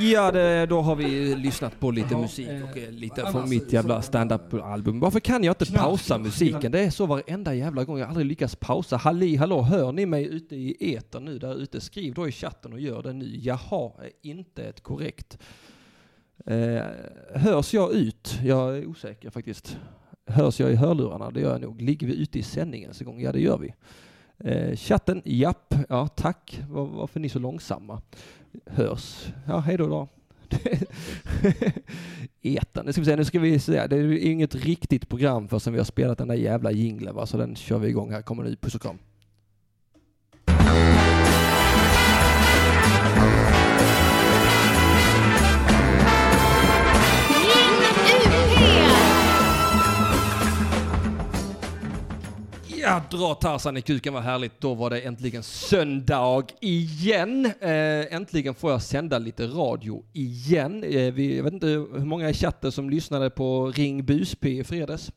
Ja, det, då har vi lyssnat på lite musik och eh, lite från mitt jävla stand-up-album. Varför kan jag inte pausa musiken? Det är så varenda jävla gång. Jag har aldrig lyckats pausa. Halli hallå, hör ni mig ute i etern nu där ute? Skriv då i chatten och gör det nu. Jaha, är inte ett korrekt. Eh, hörs jag ut? Jag är osäker faktiskt. Hörs jag i hörlurarna? Det gör jag nog. Ligger vi ute i sändningen så gång? Ja, det gör vi. Eh, chatten, japp, ja tack. Var, varför är ni så långsamma? Hörs. Ja, hej då då. Etan, nu ska vi se, nu ska vi se. det är inget riktigt program för som vi har spelat den där jävla jinglen va, så den kör vi igång här. Kommer nu, puss och kram. Ja, dra Tarzan i kuken var härligt. Då var det äntligen söndag igen. Äh, äntligen får jag sända lite radio igen. Äh, vi, jag vet inte hur många i chatten som lyssnade på Ring Busby i fredags.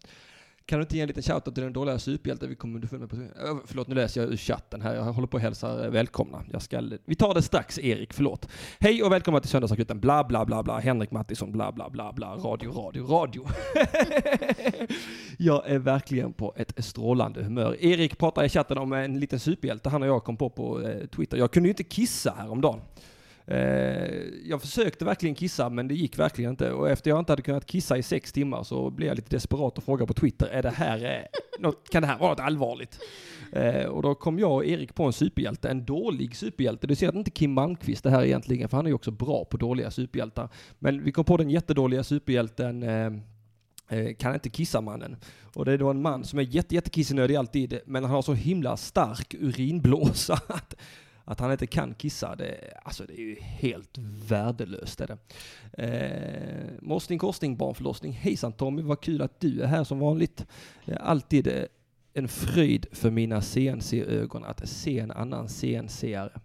Kan du inte ge en liten shoutout till den dåliga superhjälten vi kommer underfund med på... Förlåt, nu läser jag ur chatten här. Jag håller på att hälsa eh, välkomna. Jag ska... Vi tar det strax, Erik. Förlåt. Hej och välkomna till Söndagsakuten. Bla, bla, bla, bla. Henrik Mattisson. Bla, bla, bla, bla. Radio, radio, radio. jag är verkligen på ett strålande humör. Erik pratar i chatten om en liten superhjälte han och jag kom på på eh, Twitter. Jag kunde ju inte kissa häromdagen. Eh, jag försökte verkligen kissa men det gick verkligen inte och efter jag inte hade kunnat kissa i sex timmar så blev jag lite desperat och frågade på Twitter, är det här, eh, något, kan det här vara något allvarligt? Eh, och då kom jag och Erik på en superhjälte, en dålig superhjälte. Du ser att det inte Kim Malmqvist det här egentligen, för han är ju också bra på dåliga superhjältar. Men vi kom på den jättedåliga superhjälten kan inte kissa mannen. Och det är då en man som är jätte, jättekissenödig alltid, men han har så himla stark urinblåsa att han inte kan kissa, det, alltså det är ju helt värdelöst. Är det. Eh, morsning, korsning, barnförlossning. Hejsan Tommy, vad kul att du är här som vanligt. Eh, alltid eh, en fröjd för mina CNC-ögon att se en annan CNC-are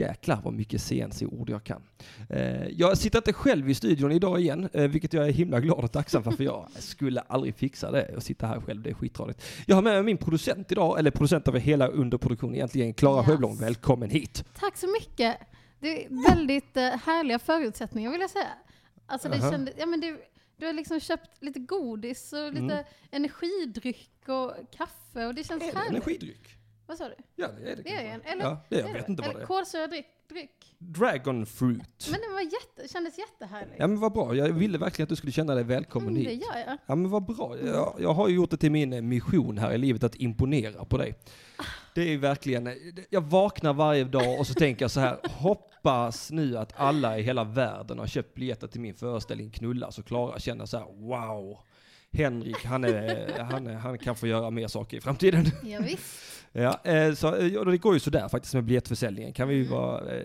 jäklar vad mycket CNC-ord jag kan. Eh, jag sitter inte själv i studion idag igen, eh, vilket jag är himla glad och tacksam för, för jag skulle aldrig fixa det och sitta här själv, det är skitradigt. Jag har med mig min producent idag, eller producent över hela underproduktionen egentligen, Klara yes. Sjöblom, välkommen hit. Tack så mycket. Det är väldigt eh, härliga förutsättningar vill jag säga. Alltså det uh -huh. kändes, ja men det, du har liksom köpt lite godis och lite mm. energidryck och kaffe och det känns är härligt. energidryck? Vad sa du? Ja, det är det. Det är en. Eller? Ja, det är, jag vet inte vad det är. Kolsyrad dryck, dryck. Dragon fruit. Men den var jätte, kändes jättehärlig. Ja men vad bra. Jag ville verkligen att du skulle känna dig välkommen mm, hit. Det gör jag. Ja men vad bra. Jag, jag har ju gjort det till min eh, mission här i livet att imponera på dig. Det är verkligen, eh, jag vaknar varje dag och så tänker jag så här, hoppas nu att alla i hela världen har köpt biljetter till min föreställning Knulla så Klara känner så här, wow. Henrik, han, är, han, är, han kan få göra mer saker i framtiden. Ja, visst. Ja, eh, så, och det går ju sådär faktiskt med biljettförsäljningen, kan vi ju mm. vara, eh,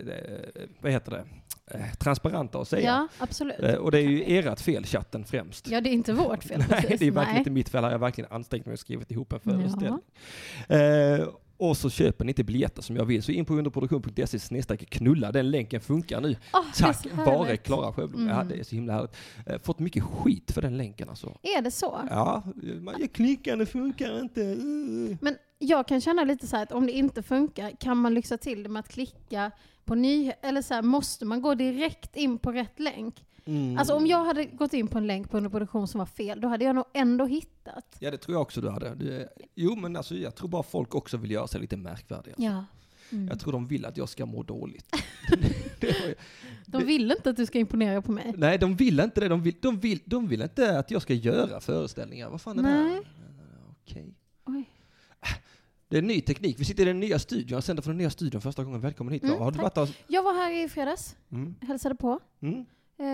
vad heter det, transparenta och säga. Ja, absolut. Och det är ju ert fel, chatten främst. Ja, det är inte vårt fel. Nej, precis. det är verkligen Nej. inte mitt fel. Jag har verkligen ansträngt mig och skrivit ihop en föreställning. Ja och så köper ni inte biljetter som jag vill, så in på underproduktion.se snedstreck knulla. Den länken funkar nu. Oh, Tack vare Klara Sjöblom. Mm. Ja, det är så himla härligt. Eh, fått mycket skit för den länken alltså. Är det så? Ja, man, jag klickar, det funkar inte. Men jag kan känna lite så här att om det inte funkar, kan man lyxa till det med att klicka på nyheter? Eller så här, måste man gå direkt in på rätt länk? Mm. Alltså om jag hade gått in på en länk på en produktion som var fel, då hade jag nog ändå hittat. Ja, det tror jag också du hade. Det, jo, men alltså jag tror bara folk också vill göra sig lite märkvärdiga. Ja. Mm. Jag tror de vill att jag ska må dåligt. de vill inte att du ska imponera på mig. Nej, de vill inte det. De vill, de vill, de vill inte att jag ska göra föreställningar. Vad fan är Nej. det här? Okej. Okay. Det är ny teknik. Vi sitter i den nya studion. Jag sänder från den nya studion första gången. Välkommen hit. Mm, Har du varit Jag var här i fredags. Mm. Hälsade på. Mm. Eh,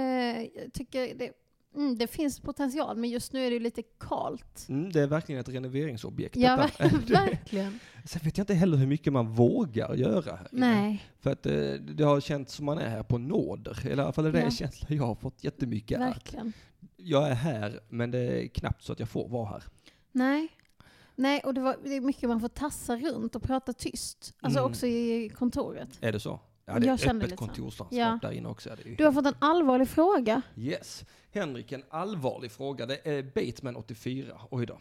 jag tycker det, mm, det finns potential, men just nu är det lite kalt. Mm, det är verkligen ett renoveringsobjekt. Ja, verkligen. Sen vet jag inte heller hur mycket man vågar göra. Här Nej. För att eh, det har känts som man är här på nåder. I alla fall är det ja. en känsla jag har fått jättemycket. Verkligen. Att jag är här, men det är knappt så att jag får vara här. Nej. Nej, och det, var, det är mycket man får tassa runt och prata tyst. Alltså mm. också i kontoret. Är det så? Ja, det är öppet kontorslandskap ja. där inne också. du har fått en allvarlig fråga. Yes. Henrik, en allvarlig fråga. Det är Bateman 84. Oj då.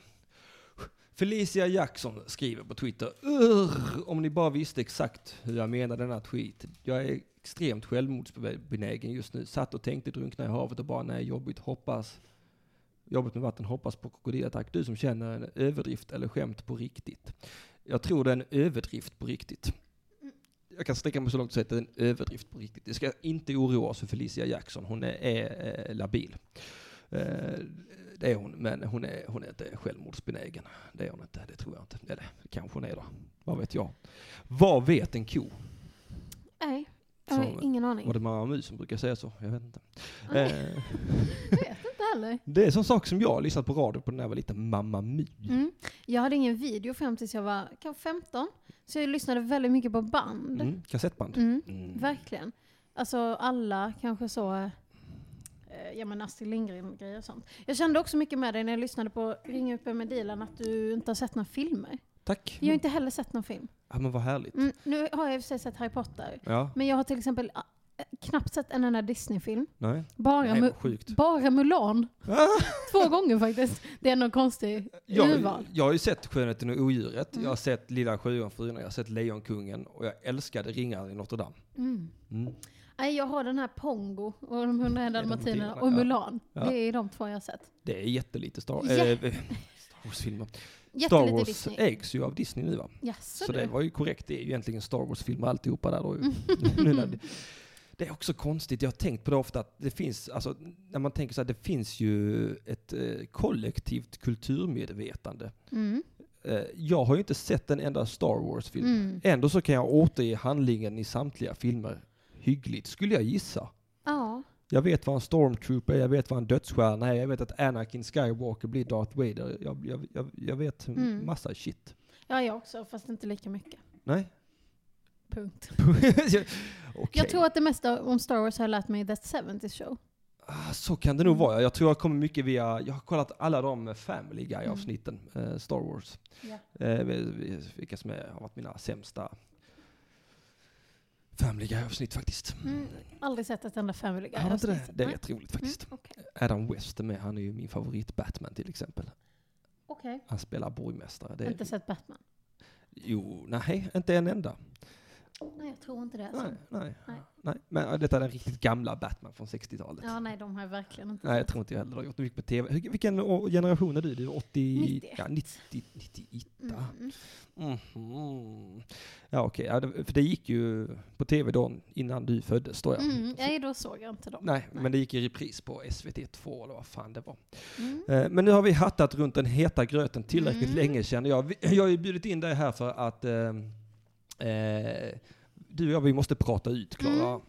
Felicia Jackson skriver på Twitter. "Urr, Om ni bara visste exakt hur jag menar denna tweet. Jag är extremt självmordsbenägen just nu. Satt och tänkte drunkna i havet och bara nej, jobbigt, hoppas. Jobbigt med vatten, hoppas på krokodilattack. Du som känner en överdrift eller skämt på riktigt. Jag tror det är en överdrift på riktigt. Jag kan sträcka mig så långt och säga att det är en överdrift på riktigt. Det ska inte oroa oss för Felicia Jackson. Hon är, är labil. Eh, det är hon, men hon är, hon är inte självmordsbenägen. Det är hon inte, det tror jag inte. Eller kanske hon är då. Vad vet jag? Vad vet en ko? Nej, jag har ingen aning. Var det Mamma Mus som brukar säga så? Jag vet inte. Eh, heller. det är en sån sak som jag lyssnat på radio på när jag var liten. Mamma Mu. Mm. Jag hade ingen video fram tills jag var kanske 15. Så jag lyssnade väldigt mycket på band. Mm, kassettband. Mm. Mm. Verkligen. Alltså alla kanske så, eh, ja men Astrid Lindgren-grejer och sånt. Jag kände också mycket med dig när jag lyssnade på Ring upp med Dilan att du inte har sett några filmer. Tack. Jag har inte heller sett någon film. Ja men vad härligt. Mm, nu har jag i och för sig sett Harry Potter. Ja, Men jag har till exempel knappt sett en enda Disney-film. nej. Bara, Nej, Mu- bara Mulan. Två gånger faktiskt. Det är nog konstig Jag, urval. jag har ju sett Skönheten och odjuret, Mm. jag har sett Lilla Sjöjungfrun, jag har sett Lejonkungen och jag älskade Ringaren i Notre Dame. Mm. Mm. Nej, jag har den här Pongo och de hundra dalmatinerna dalmatinerna, och. Mulan. Ja. Det är de två jag har sett. Det är jättelite Star, Jä- äh, Star Wars-filmer. Star Wars Disney. ägs ju av Disney nu va? Jaså Så du? det var ju korrekt, det är ju egentligen Star Wars-filmer alltihopa där då. Mm. ju. Det är också konstigt, jag har tänkt på det ofta att det finns, alltså när man tänker så här, det finns ju ett eh, kollektivt kulturmedvetande. Mm. Eh, jag har ju inte sett en enda Star Wars-film. Mm. Ändå så kan jag återge handlingen i samtliga filmer hyggligt, skulle jag gissa. Ja. Jag vet vad en stormtrooper är, jag vet vad en dödsstjärna är, jag vet att Anakin Skywalker blir Darth Vader. Jag, jag, jag, jag vet Mm. massa shit. ja, jag också, fast inte lika mycket. Nej? Punkt. Okej. Jag tror att det mesta om Star Wars har jag lärt mig i That 70 Show. Ah, Så kan det nog vara. Jag tror jag kommer mycket via, jag har kollat alla de Family Guy-avsnitten, eh, Star Wars. Ja. Eh, vi- vi- vilka som är, har varit mina sämsta Family Guy-avsnitt faktiskt. Mm. Aldrig sett ett enda Family Guy. Har du inte det? Det är rätt roligt faktiskt. Mm, Okej. Adam West är med, han är ju min favorit Batman till exempel. Okej. Han spelar borgmästare. Det är, Inte sett Batman. Jo, nej, inte en enda. Nej, jag tror inte det. Alltså. Nej, nej, Nej. nej. Men äh, detta är den riktigt gamla Batman från 60-talet. Ja, nej, de har jag verkligen inte Nej, jag tror inte jag heller. Har gjort mycket på TV. Vilken generation är du? Du är 80... 91. Ja, 90, 91. Mm. Mhm. Ja, okej. Ja, det- för det gick ju på TV då innan du föddes, då ja. Mm. Nej, då såg jag inte dem. Nej, men det gick i repris på SVT2 eller vad fan det var. Mm. Eh, Men nu har vi hattat runt den heta gröten tillräckligt Mm. länge känner jag. Jag har ju bjudit in dig här för att eh, du och jag, vi måste prata ut Klara. Mm.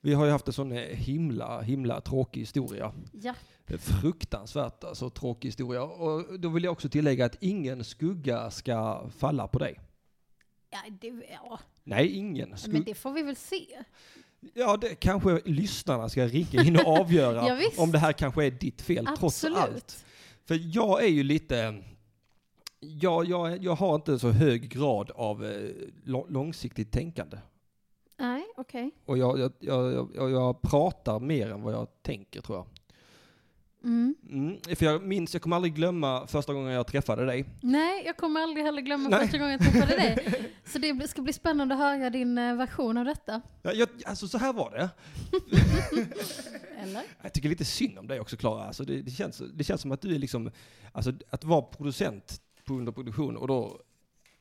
Vi har ju haft en sån eh, himla, himla tråkig historia. Ja. Eh, Fruktansvärt alltså tråkig historia. Och då vill jag också tillägga att ingen skugga ska falla på dig. Ja, det, ja, Nej, ingen. men Skugga. det får vi väl se. Ja, det kanske lyssnarna ska ringa in och avgöra Ja, om det här kanske är ditt fel trots allt. Absolut. För jag är ju lite... Jag, jag, jag har inte så hög grad av eh, lång- långsiktigt tänkande. Nej, okej. Och jag, jag, jag, jag, jag pratar mer än vad jag tänker tror jag. Mm. Mm, för jag minns, jag kommer aldrig glömma första gången jag träffade dig. Nej, jag kommer aldrig heller glömma Nej. första gången jag träffade dig. Så det ska bli spännande att höra din eh, version av detta. Ja, Jag, alltså så här var det. Eller? Jag tycker lite synd om dig också Klara. Alltså det, det, känns, det känns som att du är liksom, alltså att vara producent på underproduktion och då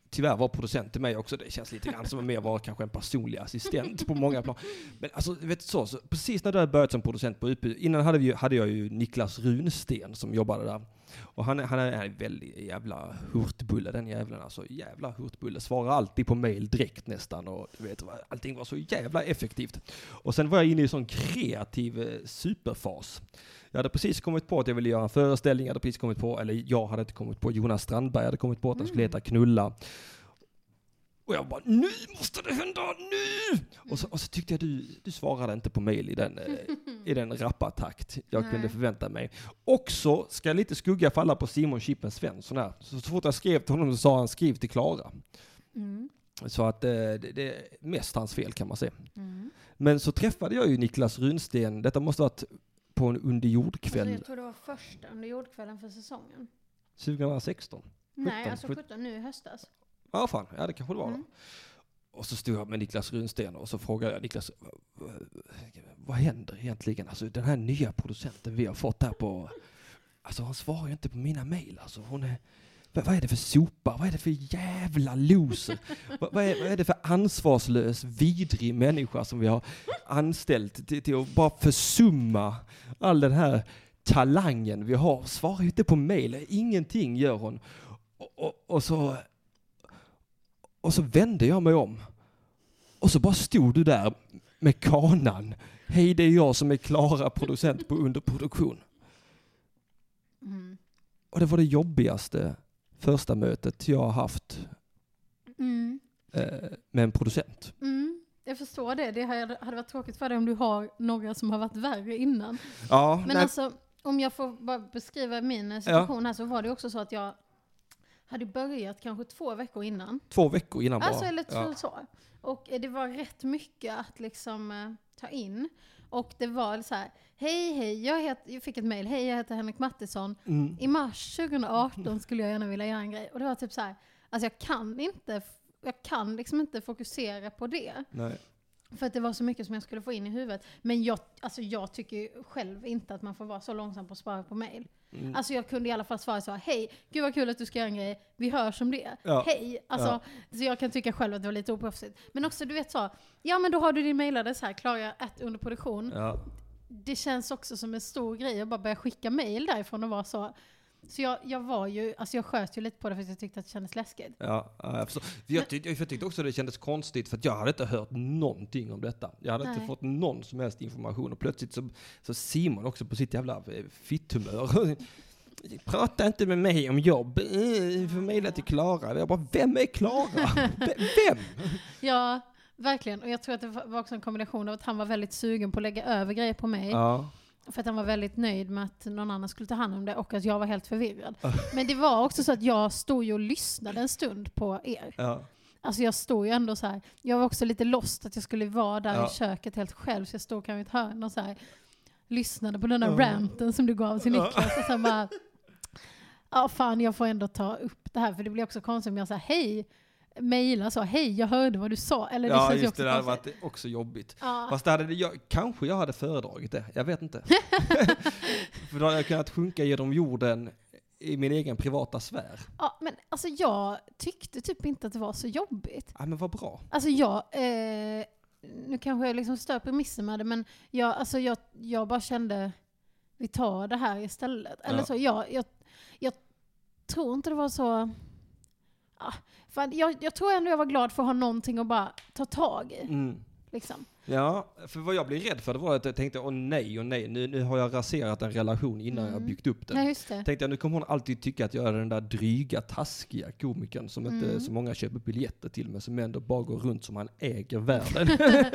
tyvärr var producent till mig också. Det känns lite grann som att mer vara kanske en personlig assistent på många plan. Men alltså, vet du så, så precis när du hade börjat som producent på UP, innan hade, vi, hade jag ju Niklas Runsten som jobbade där. Och han, är- han är en väldigt jävla hurtbulle den jävlen alltså. Jävla hurtbulle. Svarar alltid på mail direkt nästan och du vet, allting var så jävla effektivt. Och sen var jag inne i en sån kreativ eh, superfas. Jag hade precis kommit på att jag ville göra en föreställning, jag hade precis kommit på, eller jag hade inte kommit på, Jonas Strandberg hade kommit på att den skulle heta Knulla. Och jag bara, nu måste det hända, nu! Och, så, och så tyckte jag du, du svarade inte på mail i den, eh, i den rappa takt jag Nej. kunde förvänta mig. Också ska lite skugga falla på Simon Chippen Svensson här. Så, så fort jag skrev till honom så sa han skriv till Klara. Mm. Så att eh, det, det är mest hans fel kan man säga. Mm. Men så träffade jag ju Niklas Runsten, detta måste ha varit på en Alltså, underjordkväll jag tror det var första under jordkvällen för säsongen. 2016. Nej, 17, alltså 17. 17 nu i höstas. Ja, fan. Ja, det kanske det var. Mm. Och så stod jag med Niklas Runsten och så frågade jag Niklas, "Va- va- vad händer egentligen? Alltså den här nya producenten vi har fått här på, alltså hon svarar ju inte på mina mejl. Alltså hon är, vad, vad är det för sopa? Vad är det för jävla loser? vad, vad, är, vad är det för ansvarslös, vidrig människa som vi har anställt till, till att bara försumma all den här talangen vi har? Svarar inte på mejl, ingenting gör hon. Och, och, och så och så vände jag mig om. Och så bara stod du där med kanan. Hej, det är jag som är Klara, producent på underproduktion. Mm. Och det var det jobbigaste första mötet jag har haft Mm. eh, med en producent. Mm. Jag förstår det. Det hade varit tråkigt för dig om du har några som har varit värre innan. Ja, Men nej, alltså, om jag får bara beskriva min eh, situation här så var det också så att jag hade börjat kanske två veckor innan. två veckor innan Alltså bara. eller Ja. så. Och eh, det var rätt mycket att liksom ta in. Och det var så här, hej hej, jag, heter, jag fick ett mejl, hej jag heter Henrik Mattisson. Mm. I mars 2018 skulle jag gärna vilja göra en grej. Och det var typ så här, alltså jag kan inte, jag kan liksom inte fokusera på det. Nej. För att det var så mycket som jag skulle få in i huvudet. Men jag, alltså jag tycker själv inte att man får vara så långsam på att svara på mejl. Mm. Alltså jag kunde i alla fall svara så, hej, gud vad kul att du ska göra en grej, vi hörs om det. Ja. Hej! Alltså, Så jag kan tycka själv att det var lite oproffsigt. Men också du vet så, ja men då har du din mailadress här, Klara att under produktion. Ja. Det känns också som en stor grej att bara börja skicka mail därifrån och vara så. Så jag, jag var ju, alltså jag sköt ju lite på det för att jag tyckte att det kändes läskigt. Ja, ja, jag förstår. Jag, tyckte, jag tyckte också det kändes konstigt för att jag hade inte hört någonting om detta. Jag hade inte Nej. fått någon som helst information och plötsligt så, så Simon också på sitt jävla eh, fitthumör. Prata inte med mig om jobb. Eh, Du får mejla till Klara. Jag bara, vem är Klara? Vem? Ja, verkligen. Och jag tror att det var också en kombination av att han var väldigt sugen på att lägga över grejer på mig. Ja. För att han var väldigt nöjd med att någon annan skulle ta hand om det och att jag var helt förvirrad. Men det var också så att jag stod ju och lyssnade en stund på er. Ja. Alltså jag stod ju ändå så här. jag var också lite lost att jag skulle vara där Ja. i köket helt själv, så jag stod kanske i ett hörn och så här, lyssnade på den där ranten som du gav till. Niklas. Och sen bara, ja fan jag får ändå ta upp det här, för det blir också konstigt om jag säger hej, mejla så, hej jag hörde vad du sa. Eller Ja, just det. Det hade varit också jobbigt. Ja. Fast det hade, jag, kanske jag hade föredragit det. Jag vet inte. För då hade jag kunnat sjunka genom jorden i min egen privata sfär. ja, men alltså jag tyckte typ inte att det var så jobbigt. Ja, men vad bra. Alltså jag, eh, nu kanske jag liksom stör premissen med det, men jag, alltså jag, jag bara kände, vi tar det här istället. Eller Ja. så, jag, jag, jag tror inte det var så... Ah, fan, jag, jag tror ändå jag var glad för att ha någonting att bara ta tag i. Mm. Liksom. Ja, för vad jag blev rädd för det var att jag tänkte, åh nej, åh nej, nu, nu har jag raserat en relation innan jag Mm. byggt upp den. Ja, det. Tänkte jag, nu kommer hon alltid tycka att jag är den där dryga, taskiga komikern som inte Mm. så många köper biljetter till, men som ändå bara går runt som han äger världen.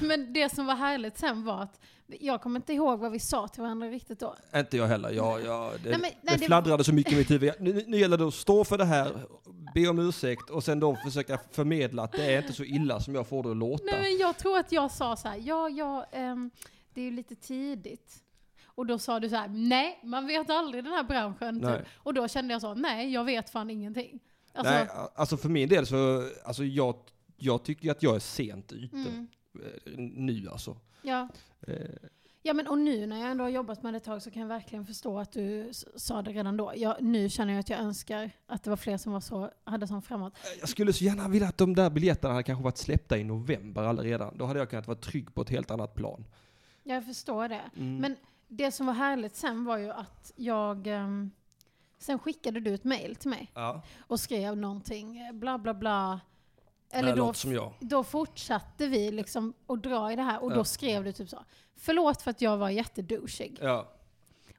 Men det som var härligt sen var att, jag kommer inte ihåg vad vi sa till varandra riktigt då. inte jag heller. Jag, jag, det, Nej, men- nej, det det- fladdrade så mycket i mitt huvud. Nu, nu gäller det att stå för det här, be om ursäkt och sen då försöka förmedla att det är inte så illa som jag får det att låta. Nej men jag tror att jag sa så här, ja, ja, ehm, det är ju lite tidigt. Och då sa du så här, nej, man vet aldrig den här branschen. Typ. Och då kände jag så, nej, jag vet fan ingenting. Alltså, Nej, alltså för min del så, alltså jag, jag tycker att jag är sent ute. mm, Eh, Nu alltså. ja. Eh, ja, men och nu när jag ändå har jobbat med det ett tag så kan jag verkligen förstå att du sa det redan då. Jag, nu känner jag att jag önskar att det var fler som var så, hade sån framåt. Jag skulle så gärna vilja att de där biljetterna hade kanske varit släppta i november allaredan. Då hade jag kunnat vara trygg på ett helt annat plan. Jag förstår det. Mm. Men det som var härligt sen var ju att jag, ehm, sen skickade du ett mail till mig. ja, och skrev någonting, eh, bla bla bla. Eller då, som jag. då fortsatte vi liksom att dra i det här och Ja. då skrev du typ så. Förlåt för att jag var jättedouchig. Ja.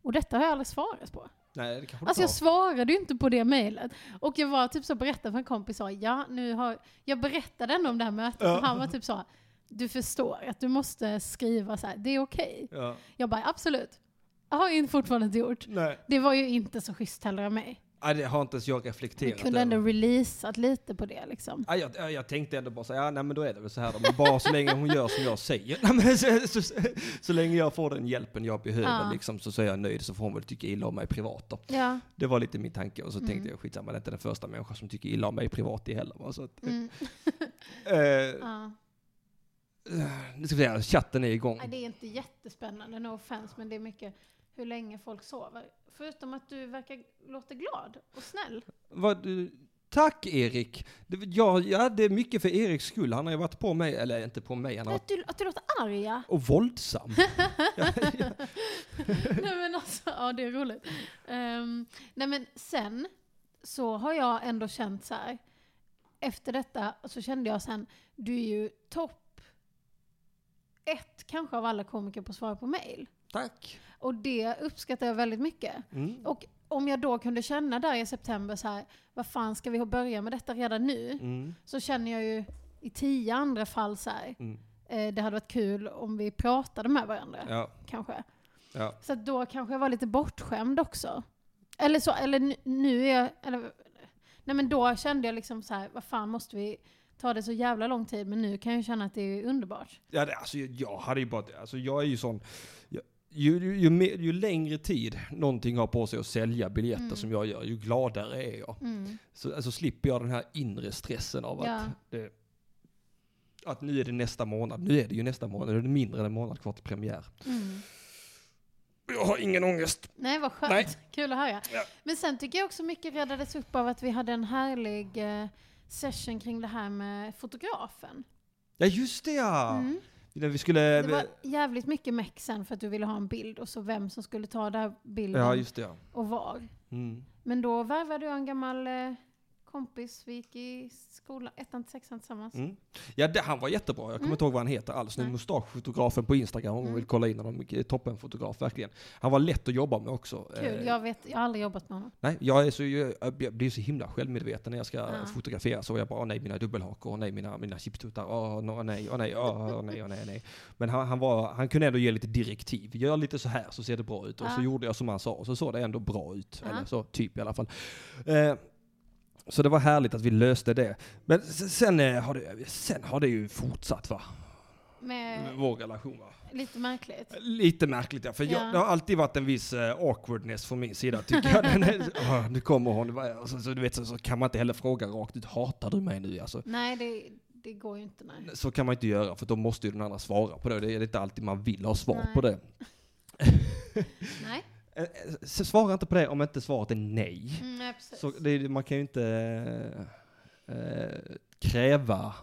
Och detta har jag aldrig svarat på. Nej, det kanske Alltså jag svarade ju inte på det mejlet. Och jag var typ så berättade för en kompis sa, ja nu har, jag berättade ändå om det här mötet Ja. och han var typ så, du förstår att du måste skriva så här, det är okej. Ja. Jag bara, absolut. Jag har ju fortfarande inte gjort. Nej. Det var ju inte så schysst heller av mig. Ja, det har inte ens jag Du reflekterat kunde ändå över. releasat lite på det liksom. Ja, jag, jag, tänkte ändå bara så ja nej men då är det väl så här då. Men bara så länge hon gör som jag säger. Nej, så, så, så, länge jag får den hjälpen jag behöver Ja. liksom, så, så är jag nöjd. Så får hon väl tycka illa om mig privat då. Ja. Det var lite min tanke. Och så Mm. tänkte jag skitsamma, det är inte den första människan som tycker illa om mig privat i heller. va. Så att, Mm. eh, ja. nu ska vi se, chatten är igång. Nej, det är inte jättespännande, no offense, men det är mycket hur länge folk sover. Förutom att du verkar låta glad och snäll. Vad, du- tack Erik! Ja, ja, det är mycket för Eriks skull. Han har ju varit på mig, eller inte på mig, han har Att du, att du låter arg, ja. och våldsam. nej men alltså, ja det är roligt. Ehm, nej men sen så har jag ändå känt så här. Efter detta så kände jag sen, du är ju topp ett kanske av alla komiker på att svara på mail. Tack! Och det uppskattar jag väldigt mycket. Mm. Och om jag då kunde känna där i september så här, vad fan ska vi börja med detta redan nu? Mm. Så känner jag ju i tio andra fall så här, Mm. eh, det hade varit kul om vi pratade med varandra, Ja, kanske. ja. Så då kanske jag var lite bortskämd också. Eller så, eller nu- är jag, eller, nej men då kände jag liksom så här, vad fan måste vi ta det så jävla lång tid? Men nu kan jag känna att det är underbart. Ja, det, alltså, jag- jag hade ju bara, alltså jag är ju sån, jag, ju, ju, ju, mer, ju längre tid någonting har på sig att sälja biljetter Mm. som jag gör, ju gladare är jag. Mm. Så alltså, slipper jag den här inre stressen av Ja. att, det, att nu är det nästa månad, nu är det ju nästa månad, nu är det mindre än en månad kvar till premiär. Mm. Jag har ingen ångest. Nej, vad skönt. Nej. Kul att höra. Ja. Men sen tycker jag också mycket räddades upp av att vi hade en härlig eh, session kring det här med fotografen. Ja just det ja! Mm. Vi skulle... Det var jävligt mycket meck sen för att du ville ha en bild och så vem som skulle ta den här bilden ja just det ja. och var. Mm. Men då värvade jag en gammal eh, kompis, vi gick i skolan, ettan till sexan tillsammans. Mm. Ja, det, han var jättebra. Jag kommer Mm. inte ihåg vad han heter alls. Nu mustaschfotografen på Instagram om man Mm. vill kolla in honom. Toppenfotograf, verkligen. Han var lätt att jobba med också. Kul, Eh, jag, vet, jag har aldrig jobbat med honom. Nej, jag, är så, jag, blir så himla självmedveten när jag ska Ja. fotografera. Så jag bara, åh nej, mina dubbelhakor, åh nej, mina, mina chipstuttar, åh no, nej, åh nej, åh nej, åh nej, nej. Men han, han, var, han kunde ändå ge lite direktiv. Gör lite så här så ser det bra ut. Och så Ja. gjorde jag som han sa, och så såg det ändå bra ut. Ja. Eller så, typ i alla fall. Eh, så det var härligt att vi löste det. Men sen, eh, har, det, sen har det ju fortsatt va? Med Vår relation va? lite märkligt. Lite märkligt ja, för Ja. Jag, det har alltid varit en viss eh, awkwardness från min sida tycker jag. Den är, oh, nu kommer hon, alltså, så, du vet, så, så kan man inte heller fråga rakt ut, hatar du mig nu? Alltså, Nej, det, det går ju inte. Nej. så kan man inte göra, för då måste ju den andra svara på det. Det är inte alltid man vill ha svar Nej. på det. nej. Eh, eh, Svara inte på det om inte svaret är nej. Mm. Så det, man kan ju inte eh, eh, kräva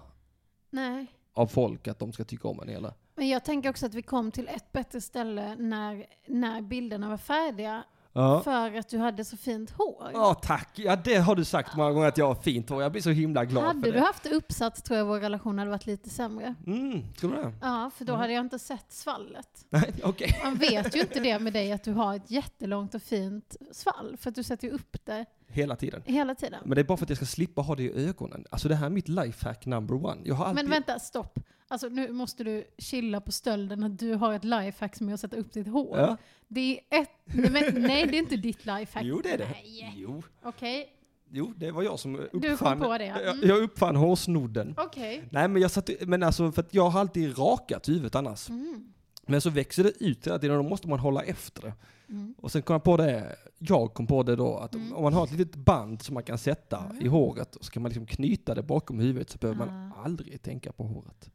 Nej. av folk att de ska tycka om en eller? Men jag tänker också att vi kom till ett bättre ställe när, när bilderna var färdiga. Ja. För att du hade så fint hår. Ja tack, ja det har du sagt många gånger att jag har fint hår. Jag blir så himla glad hade för du det. haft det uppsatt tror jag vår relation hade varit lite sämre. Mm, tror du det? Ja, för då Mm. hade jag inte sett svallet. Nej, okej. Man vet ju inte det med dig att du har ett jättelångt och fint svall. För att du sätter ju upp det Hela tiden. hela tiden. Men det är bara för att jag ska slippa ha det i ögonen. Alltså det här är mitt lifehack number one. Jag har alltid... Men vänta, stopp. Alltså nu måste du chilla på stölden att du har ett lifehack som är att sätta upp ditt hår. Ja. Det är ett... Nej, men, nej, det är inte ditt lifehack. Jo det är det. Nej. Jo. Okej, jo, det var jag som uppfann... du kom på det. ja. Mm. jag uppfann hårsnodden. Okej. Nej men jag satt, men alltså för att jag har alltid rakat huvudet annars. Mm. Men så växer det ut hela tiden och då måste man hålla efter det. Mm. Och sen kom jag på det, jag kom på det då, att Mm. om man har ett litet band som man kan sätta Mm. i håret och så kan man liksom knyta det bakom huvudet så behöver Ah. man aldrig tänka på håret.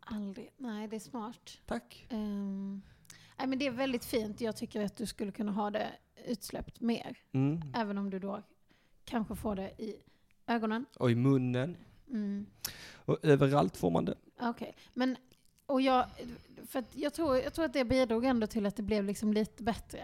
Aldrig. Nej, det är smart. Tack. Ehm, nej, men det är väldigt fint. Jag tycker att du skulle kunna ha det utsläppt mer. Mm. Även om du då kanske får det i ögonen. Och i munnen. Mm. Och överallt får man det. Okej. Men, och jag, för jag, tror, jag tror att det bidrog ändå till att det blev liksom lite bättre.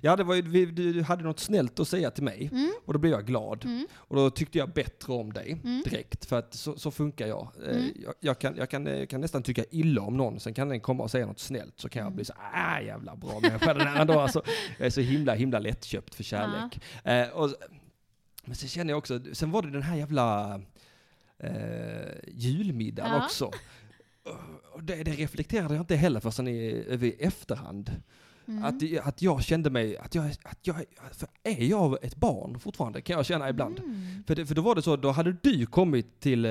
Ja, det var ju, vi- du hade något snällt att säga till mig. Mm. Och då blev jag glad. Mm. Och då tyckte jag bättre om dig Mm. direkt. För att så, så funkar jag. Eh, Mm. Jag, jag, kan, jag kan, eh, kan nästan tycka illa om någon, sen kan den komma och säga något snällt. Så kan jag Mm. bli så ah jävla bra människa den här ändå. Alltså, jag är så himla, himla lättköpt för kärlek. Eh, och, men sen känner jag också, sen var det den här jävla eh, julmiddagen Ja. också. Det, det reflekterade jag inte heller förrän i, i efterhand. Mm. Att, att jag kände mig, att jag, att jag, för är jag ett barn fortfarande? Kan jag känna ibland. Mm. För, det, för då var det så, då hade du kommit till eh,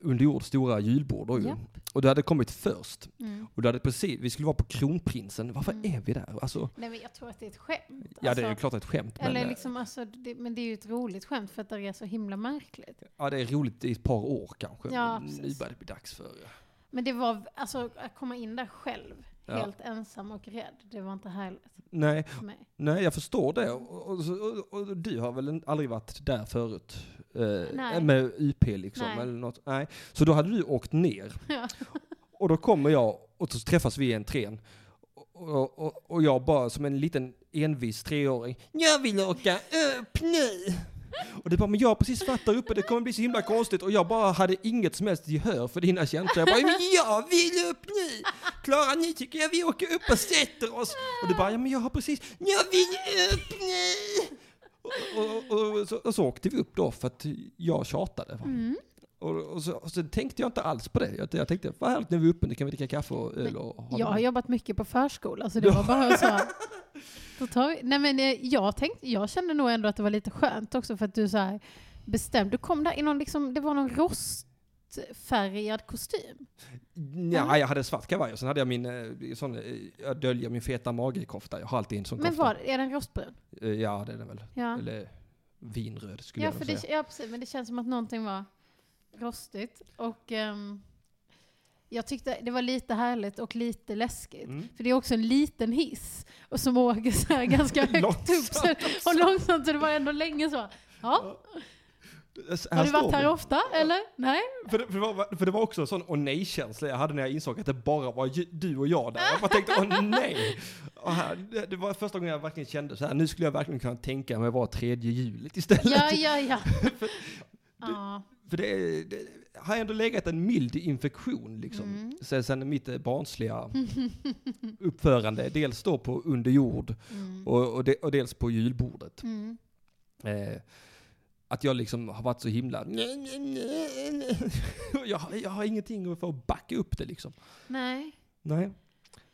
Underjords stora julbord då ju. Japp. Och du hade kommit först. Mm. Och du hade precis, vi skulle vara på Kronprinsen. Varför Mm. är vi där? Alltså, Nej men jag tror att det är ett skämt. ja det är Alltså, klart ett skämt. Men, Eller eh, liksom, alltså, det, men det är ju ett roligt skämt för att det är så himla märkligt. ja, det är roligt i ett par år kanske. Ja, men nu börjar det bli dags för... Men det var, alltså att komma in där själv, Ja. helt ensam och rädd, det var inte härligt Nej, nej, jag förstår det. Och, och, och, och du har väl aldrig varit där förut? Eh. Med UP liksom? Nej. Eller något. Nej. Så då hade du åkt ner. Ja. Och då kommer jag och så träffas vi i entrén. Och, och, och jag bara som en liten envis treåring. Jag vill åka upp nu! Och du bara, men jag har precis varit där uppe, det kommer bli så himla konstigt. Och jag bara hade inget som helst gehör för dina känslor. Jag bara, men jag vill upp nu! Klara, ni tycker jag vi åker upp och sätter oss. Och du bara, ja men jag har precis, jag vill upp nu! Och, och, och, så, och så åkte vi upp då för att jag tjatade. Va? Mm. Och, och, så, och så tänkte jag inte alls på det. Jag, jag tänkte, vad härligt vi är uppe, nu kan vi dricka kaffe och öl och ha Jag har jobbat mycket på förskola så det var bara så. Då tar vi, nej men eh, jag tänkte, jag kände nog ändå att det var lite skönt också för att du så här bestämd, du kom där i någon liksom, det var någon rostfärgad kostym. Ja, jag hade svart kavaj och sen hade jag min, eh, sån, eh, jag döljer min feta mage-kofta. Jag har alltid en sån Men kofta. var, är den rostbrun? Ja, det är den väl. Ja. Eller vinröd skulle Ja, jag för nog det, säga. ja, precis, men det känns som att någonting var rostigt. Och ehm, jag tyckte det var lite härligt och lite läskigt. Mm. För det är också en liten hiss och som åker så här ganska högt upp så, och långsamt så det var ändå länge så. Ja, har du varit här vi. ofta eller? Nej? För det, för, det var, för det var också en sån åh nej-känsla jag hade när jag insåg att det bara var du och jag där. Jag bara tänkte åh nej. Och här, det, det var första gången jag verkligen kände så här, nu skulle jag verkligen kunna tänka mig att vara tredje hjulet istället. Ja, ja, ja. ja. För det, det har ändå legat en mild infektion liksom. Mm. Sen, sen mitt eh, barnsliga uppförande, dels då på under jord Mm. och, och, de, och dels på julbordet. Mm. Eh, att jag liksom har varit så himla... Nej, nej, nej, nej. Jag, har- jag har ingenting för att backa upp det liksom. Nej. Nej.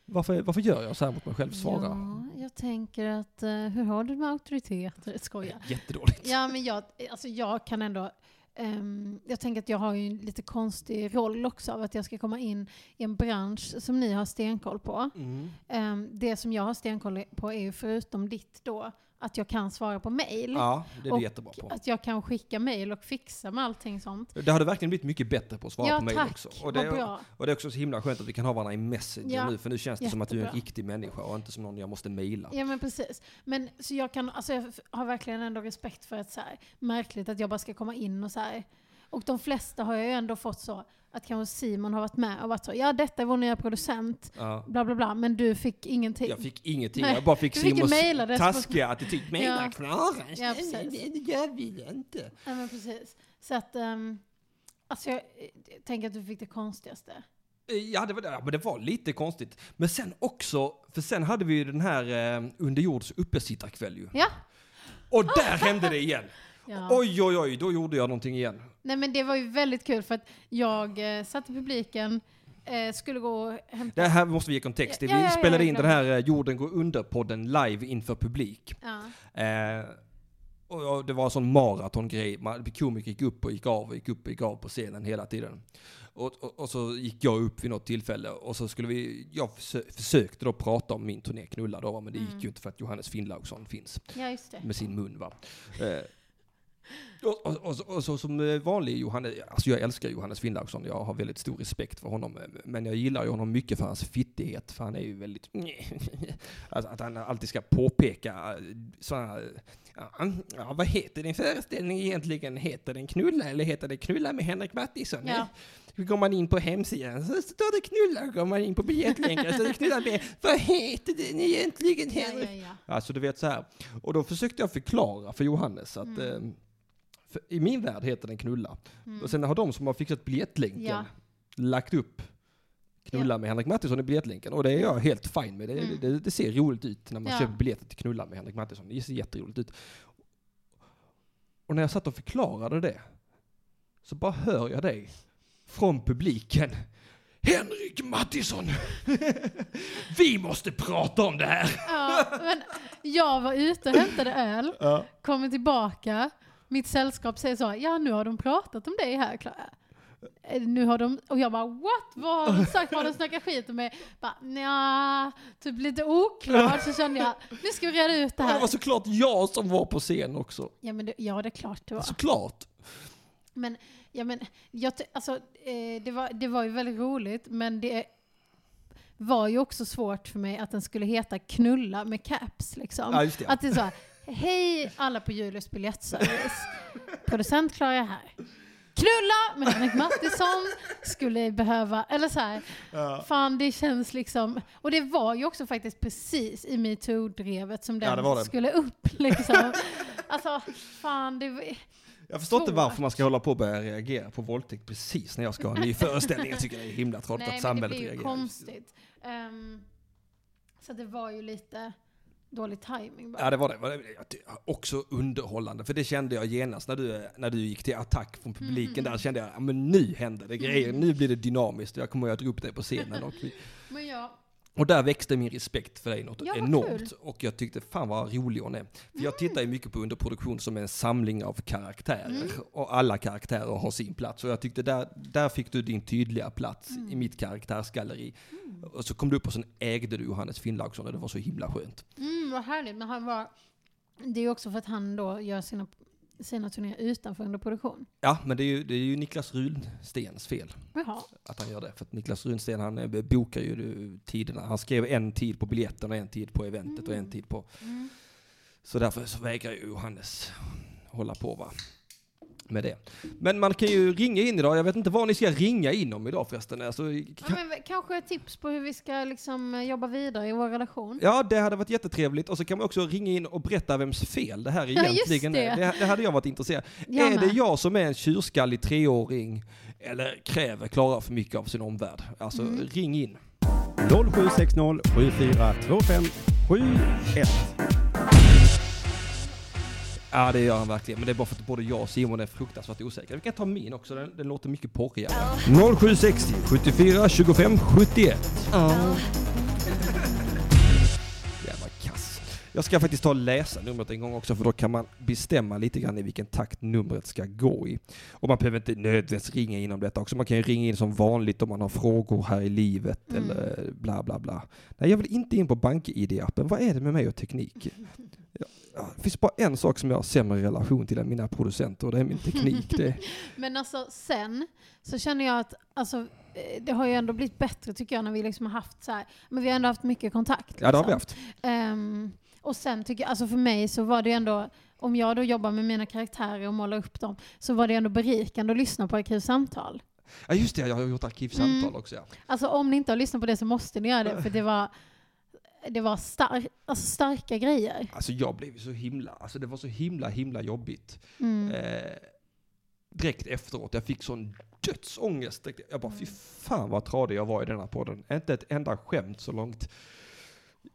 Varför, varför gör jag så här mot mig själv? Svara. Ja, jag tänker att, eh, hur har du med auktoriteter? Skoja. Jättedåligt. Ja, men jag, alltså jag kan ändå... ehm, jag tänker att jag har ju en lite konstig roll också av att jag ska komma in i en bransch som ni har stenkoll på. Mm. Ehm, det som jag har stenkoll på är ju förutom ditt då, att jag kan svara på mail. Ja, det är du jättebra på. Att jag kan skicka mail och fixa med allting sånt. Det har du verkligen blivit mycket bättre på att svara ja, på mejl tack. också. Och det, bra. och det är också så himla skönt att vi kan ha varandra i Messenger Ja, nu, för nu känns det som att du är en jättebra. riktig människa och inte som någon jag måste mejla. Ja men precis. Men så jag kan, alltså jag har verkligen ändå respekt för att så här, märkligt att jag bara ska komma in och så här. Och de flesta har jag ju ändå fått så, att kanske Simon har varit med och varit så, ja detta är vår nya producent, Ja. bla bla bla, men du fick ingenting. Jag fick ingenting, Nej, jag bara fick Simons taskiga attityd. Mejla Ja. Klara! Ja, precis. Jag vill inte. Ja men precis. Så att, um, alltså jag, jag tänker att du fick det konstigaste. Ja, det var, ja, men det var lite konstigt. Men sen också, för sen hade vi ju den här eh, underjords uppesittarkväll ju. Ja. Och där hände det igen. Ja. Oj, oj, oj, då gjorde jag någonting igen. Nej men det var ju väldigt kul för att jag eh, satt i publiken, eh, skulle gå och hämta... Det här måste vi ge kontext. Ja, Vi ja, spelade in den här eh, Jorden går under-podden live inför publik. Eh, och det var en sån maratongrej. Komiker gick upp och gick av och gick upp och gick av på scenen hela tiden. Och, och, och så gick jag upp vid något tillfälle och så skulle vi, jag försö- försökte då prata om min turné Knulla då, men det Mm. gick ju inte för att Johannes Finnlaugsson finns ja, med sin mun va. Eh, och, och, och, och så som eh, vanlig Johannes, alltså jag älskar Johannes Finnlaugsson, jag har väldigt stor respekt för honom, eh, men jag gillar ju honom mycket för hans fittighet, för han är ju väldigt, alltså att han alltid ska påpeka sådana, ja, ja, vad heter din föreställning egentligen? Heter den Knulla eller heter det Knulla med Henrik Mattisson? Ja. Går man in på hemsidan så står det Knulla, går man in på biljettlänkar så står det Knulla med, vad heter den egentligen Ja, Henrik? ja, ja. Alltså du vet så här. Och då försökte jag förklara för Johannes att Mm. För i min värld heter den knulla. Mm. Och sen har de som har fixat biljettlänken Ja. lagt upp knulla med Henrik Mattisson i biljettlänken. Och det är jag helt fine med. Det, Mm. det, det ser roligt ut när man Ja. köper biljetter till knulla med Henrik Mattisson. Det ser jätteroligt ut. Och när jag satt och förklarade det så bara hör jag dig från publiken. Henrik Mattisson! Vi måste prata om det här! Ja, men jag var ute och hämtade öl, Ja. kommer tillbaka, mitt sällskap säger så, ja nu har de pratat om dig här Klara. Eh, Nu har de, och jag bara what? Vad har de sagt? Har de snackat skit om mig? Bara nja, typ lite oklart. Så kände jag, nu ska vi reda ut det Det här. var såklart jag som var på scen också. Ja, men det, ja det är klart det var. Såklart. Men, ja, men jag, alltså, eh, det, var, det var ju väldigt roligt, men det var ju också svårt för mig att den skulle heta Knulla med caps. Liksom. Ja, det. Att det är så här, hej alla på Julius biljettservice. Producent Klara är här. Knulla med Henrik Mattisson skulle behöva, eller så här, fan det känns liksom, och det var ju också faktiskt precis i metoo-drevet som Ja, den det. skulle upp liksom. Alltså, fan det Jag förstår inte varför man ska hålla på och börja reagera på våldtäkt precis när jag ska ha en ny föreställning. Jag tycker det är himla tråkigt Nej, att men det samhället blir ju reagerar. konstigt. Ehm, så det var ju lite dålig timing bara. Ja, det var det. Också underhållande, för det kände jag genast när du, när du gick till attack från publiken. Mm, Där kände jag, ja men nu händer det grejer, nu blir det dynamiskt. Jag kommer att dra upp dig på scenen. Och, vi, och där växte min respekt för dig något Ja, enormt. kul. Och jag tyckte, fan vad rolig hon är. För jag tittar ju mycket på underproduktion som en samling av karaktärer. Mm. Och alla karaktärer har sin plats. Och jag tyckte där, där fick du din tydliga plats Mm. i mitt karaktärsgalleri. Och så kom du upp och sen ägde du Johannes Finnlaugsson och det var så himla skönt. mm, vad härligt. Men han var, det är ju också för att han då gör sina, sina turnéer utanför underproduktion. Ja, men det är ju, det är ju Niklas Runstens fel Jaha. att han gör det. För att Niklas Runsten han eh, bokar ju tiderna. Han skrev en tid på biljetten och en tid på eventet och en tid på... Mm. Så därför så vägrar ju Johannes hålla på va. Med det. Men man kan ju ringa in idag. Jag vet inte vad ni ska ringa in om idag förresten. Alltså, Ja, men kanske ett tips på hur vi ska liksom jobba vidare i vår relation. ja, det hade varit jättetrevligt. Och så kan man också ringa in och berätta vems fel det här Ja, just egentligen är. det. Det, det hade jag varit intresserad Jag Är det jag som är en tjurskallig treåring eller kräver Klara för mycket av sin omvärld? Alltså, Mm. ring in. 0760 7425 71. Ja, det gör han verkligen. Men det är bara för att både jag och Simon är fruktansvärt osäkra. Vi kan ta min också, den, den låter mycket porrigare. 0760 74 25 71. Jävla kass. Jag ska faktiskt ta och läsa numret en gång också, för då kan man bestämma lite grann i vilken takt numret ska gå i. Och man behöver inte nödvändigtvis ringa in om detta också. Man kan ju ringa in som vanligt om man har frågor här i livet Mm. eller bla bla bla. Nej, jag vill inte in på BankID-appen. Vad är det med mig och teknik? Det finns bara en sak som jag har sämre relation till än mina producenter och det är min teknik. Det, Men alltså sen så känner jag att alltså, eh, det har ju ändå blivit bättre tycker jag när vi liksom har haft så här, men vi har ändå haft mycket kontakt. ja, det har vi liksom. haft. Ehm, och sen tycker jag, alltså för mig så var det ju ändå, om jag då jobbar med mina karaktärer och målar upp dem, så var det ändå berikande att lyssna på Arkivsamtal. Ja, just det. Jag har gjort arkivsamtal Mm. också. Ja. Alltså om ni inte har lyssnat på det så måste ni göra det, för det var, det var star, alltså starka grejer. Alltså jag blev så himla, alltså det var så himla, himla jobbigt. Mm. Eh, direkt efteråt, jag fick sån dödsångest. Jag bara, fy fan vad tradig jag var i denna podden. Inte ett enda skämt så långt.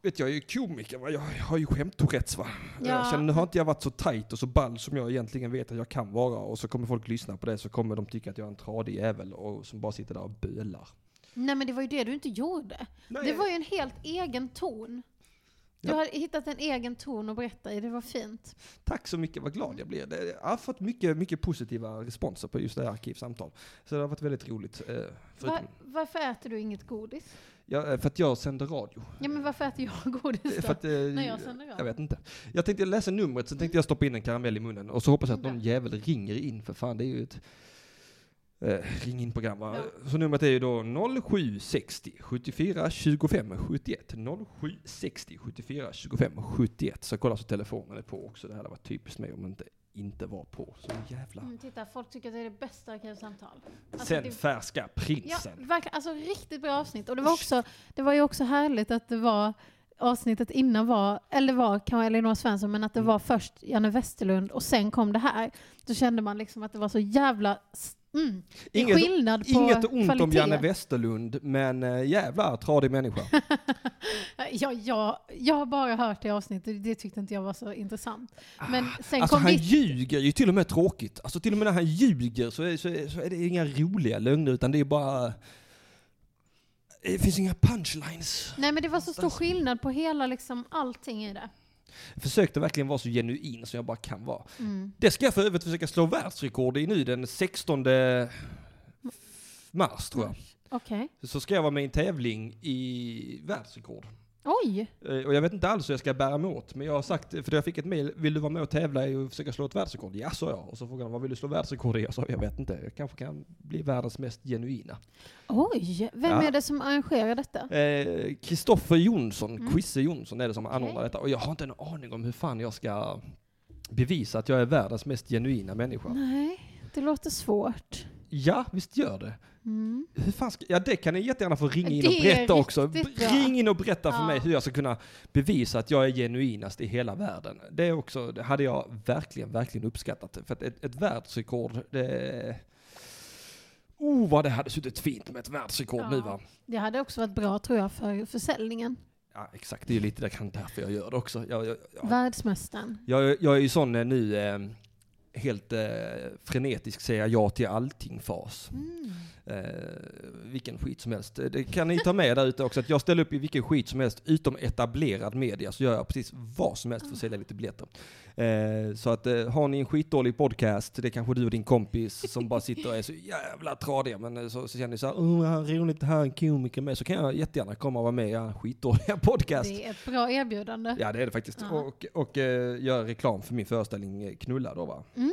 Vet jag är ju komiker, va? jag har ju skämt-tourettes va. Ja. Jag känner, nu har inte jag varit så tight och så ball som jag egentligen vet att jag kan vara. Och så kommer folk lyssna på det, så kommer de tycka att jag är en tradig jävel och som bara sitter där och bölar. Nej men det var ju det du inte gjorde. Det var ju en helt egen ton. Du Ja. har hittat en egen ton att berätta i, det var fint. Tack så mycket, vad glad jag blir. Jag har fått mycket, mycket positiva responser på just det här arkivsamtal. Så det har varit väldigt roligt. eh, Va, Förutom, varför äter du inget godis? ja, eh, för att jag sänder radio. Ja men varför äter jag godis då? För att, eh, när jag sänder jag radio? vet inte. Jag tänkte läsa numret, sen tänkte jag stoppa in en karamell i munnen. Och så hoppas jag att någon Okej. jävel ringer in, för fan det är ju ett eh, ring in program va? Så numret är ju då 0760 74 25 71. 0760 74 25 71. Så kolla så telefonen är på också. Det här hade varit typiskt mig om inte inte var på. Så jävla... Mm, titta, folk tycker att det är det bästa arkivsamtal. Alltså, Sen det- färska Ja, prinsen. verkligen. Alltså riktigt bra avsnitt. Och det var, också, det var ju också härligt att det var avsnittet innan var, eller var kanske Elinor Svensson, men att det Mm. var först Janne Westerlund och sen kom det här. Då kände man liksom att det var så jävla... Mm, Inget- skillnad på Inget ont kvalitet. om Janne Westerlund, men äh, jävla tradig människa. Ja, ja, jag har bara hört det avsnittet, det tyckte inte jag var så intressant. Men sen Alltså kom han ditt... ljuger ju till och med tråkigt. Alltså till och med när han ljuger så är, så är, så är det inga roliga lögner utan det är bara... det finns inga punchlines. Nej men det var så stor skillnad på hela liksom allting i det. Jag försökte verkligen vara så genuin som jag bara kan vara. Mm. Det ska jag för övrigt försöka slå världsrekord i nu den 16 mars tror jag. Okej. Så ska jag vara med i en tävling i världsrekord. Oj! Eh, Och jag vet inte alls hur jag ska bära mig åt, men jag har sagt, för jag fick ett mail, vill du vara med och tävla i och försöka slå ett världsrekord? Ja, sa jag. Och så frågade han, vad vill du slå världsrekord i? Jag sa, jag vet inte, jag kanske kan bli världens mest genuina. Oj! Vem Ja. är det som arrangerar detta? Eh, Kristoffer Jonsson, Mm. Quizze Jonsson är det som anordnar detta. Och jag har inte en aning om hur fan jag ska bevisa att jag är världens mest genuina människa. Nej, det låter svårt. Ja, visst gör det. Mm. Hur fan ska, ja det kan ni jättegärna få ringa in Det och berätta också. bra. Ring in och berätta för Ja. mig hur jag ska kunna bevisa att jag är genuinast i hela världen. Det är också, det hade jag verkligen, verkligen uppskattat. För att ett, ett världsrekord, det... Oh vad det hade suttit fint med ett världsrekord Ja. nu va? Det hade också varit bra tror jag för försäljningen. Ja exakt, det är ju lite där- därför jag gör det också. Jag, jag, jag, Världsmästaren. jag, jag är ju sån eh, nu, eh, helt eh, frenetisk säga ja till allting-fas. Mm. Eh, vilken skit som helst. Det kan ni ta med där ute också, att jag ställer upp i vilken skit som helst, utom etablerad media, så gör jag precis vad som helst för att sälja lite biljetter. Eh, så att eh, har ni en skitdålig podcast, det är kanske du och din kompis som bara sitter och är så jävla tradiga, men eh, så, så känner ni så här, oh, roligt att ha en komiker med, så kan jag jättegärna komma och vara med i er skitdåliga podcast. Det är ett bra erbjudande. Ja det är det faktiskt. Ja. Och, och eh, göra reklam för min föreställning eh, Knulla då va? Mm.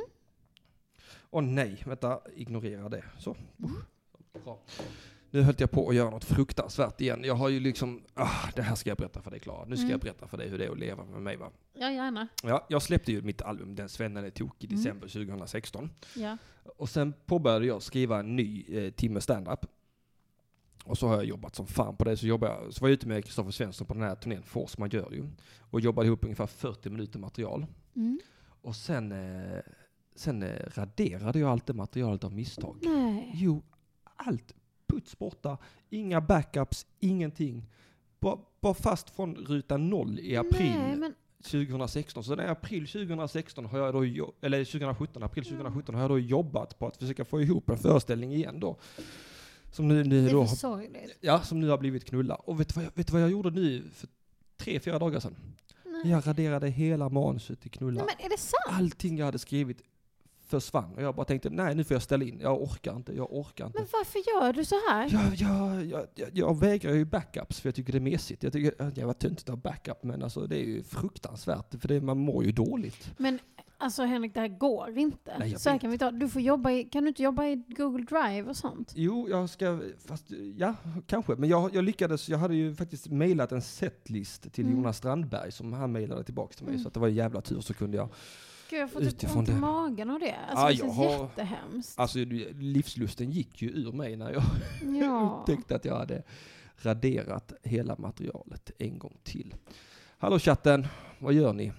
Åh nej, vänta, ignorera det. Så. Mm. Bra. Nu höll jag på att göra något fruktansvärt igen. Jag har ju liksom, ah, det här ska jag berätta för dig Klara. Nu ska Mm. jag berätta för dig hur det är att leva med mig va. Ja, gärna. Ja, jag släppte ju mitt album Den svennen är tokig i Mm. december 2016. Ja. Och sen påbörjade jag skriva en ny eh, timme standup. Och så har jag jobbat som fan på det. Så, jobbade jag, så var jag ute med Kristoffer Svensson på den här turnén Force Majeure ju. Och jobbade ihop ungefär 40 minuter material. Mm. Och sen, eh, sen eh, raderade jag allt det materialet av misstag. Nej. Jo, allt. Puts borta. Inga backups, ingenting. Bara, bara fast från ruta noll i april Nej, men 2016. Så i april 2016 har jag då, eller 2017, april 2017 har jag då jobbat på att försöka få ihop en föreställning igen då. Som nu, nu det då är har, ja, som nu har blivit knulla. Och vet du vad jag, vet vad jag gjorde nu för tre, fyra dagar sedan? Nej. Jag raderade hela manuset till knulla. Nej, men är det sant? Allting jag hade skrivit försvann. Och jag bara tänkte, nej nu får jag ställa in. Jag orkar inte, jag orkar inte. Men varför gör du så här? Jag, jag, jag, jag, jag vägrar ju backups för jag tycker det är mesigt. Jag tycker jag var töntigt att ha backup men alltså det är ju fruktansvärt för det, man mår ju dåligt. Men alltså Henrik, det här går inte. Nej, så här kan vi ta. Du får jobba i, kan du inte jobba i Google Drive och sånt? Jo, jag ska, fast ja, kanske. Men jag, jag lyckades, jag hade ju faktiskt mejlat en setlist till Mm. Jonas Strandberg som han mejlade tillbaka till mig. Mm. Så att det var en jävla tur så kunde jag. Gud, jag får typ ont i magen av det. Alltså Ja, det känns har- jättehemskt. Alltså livslusten gick ju ur mig när jag ja. upptäckte att jag hade raderat hela materialet en gång till. Hallå chatten, vad gör ni?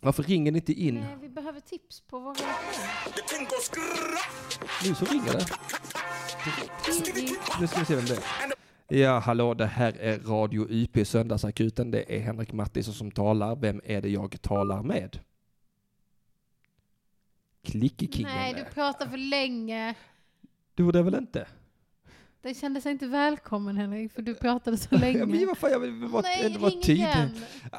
Varför ringer ni inte in? Nej, vi behöver tips på vad vi Nu så ringer det. Nu ska vi se vem det är. Ja, hallå, det här är Radio YP Söndagsakuten. Det är Henrik Mattisson som talar. Vem är det jag talar med? Klickekingen. Nej, du pratar för länge. Du gjorde det väl inte? Det kändes inte välkommen Henrik, för du pratade så Ja, länge. men vad fan, jag vill vara, Nej, vara ring tydlig. igen.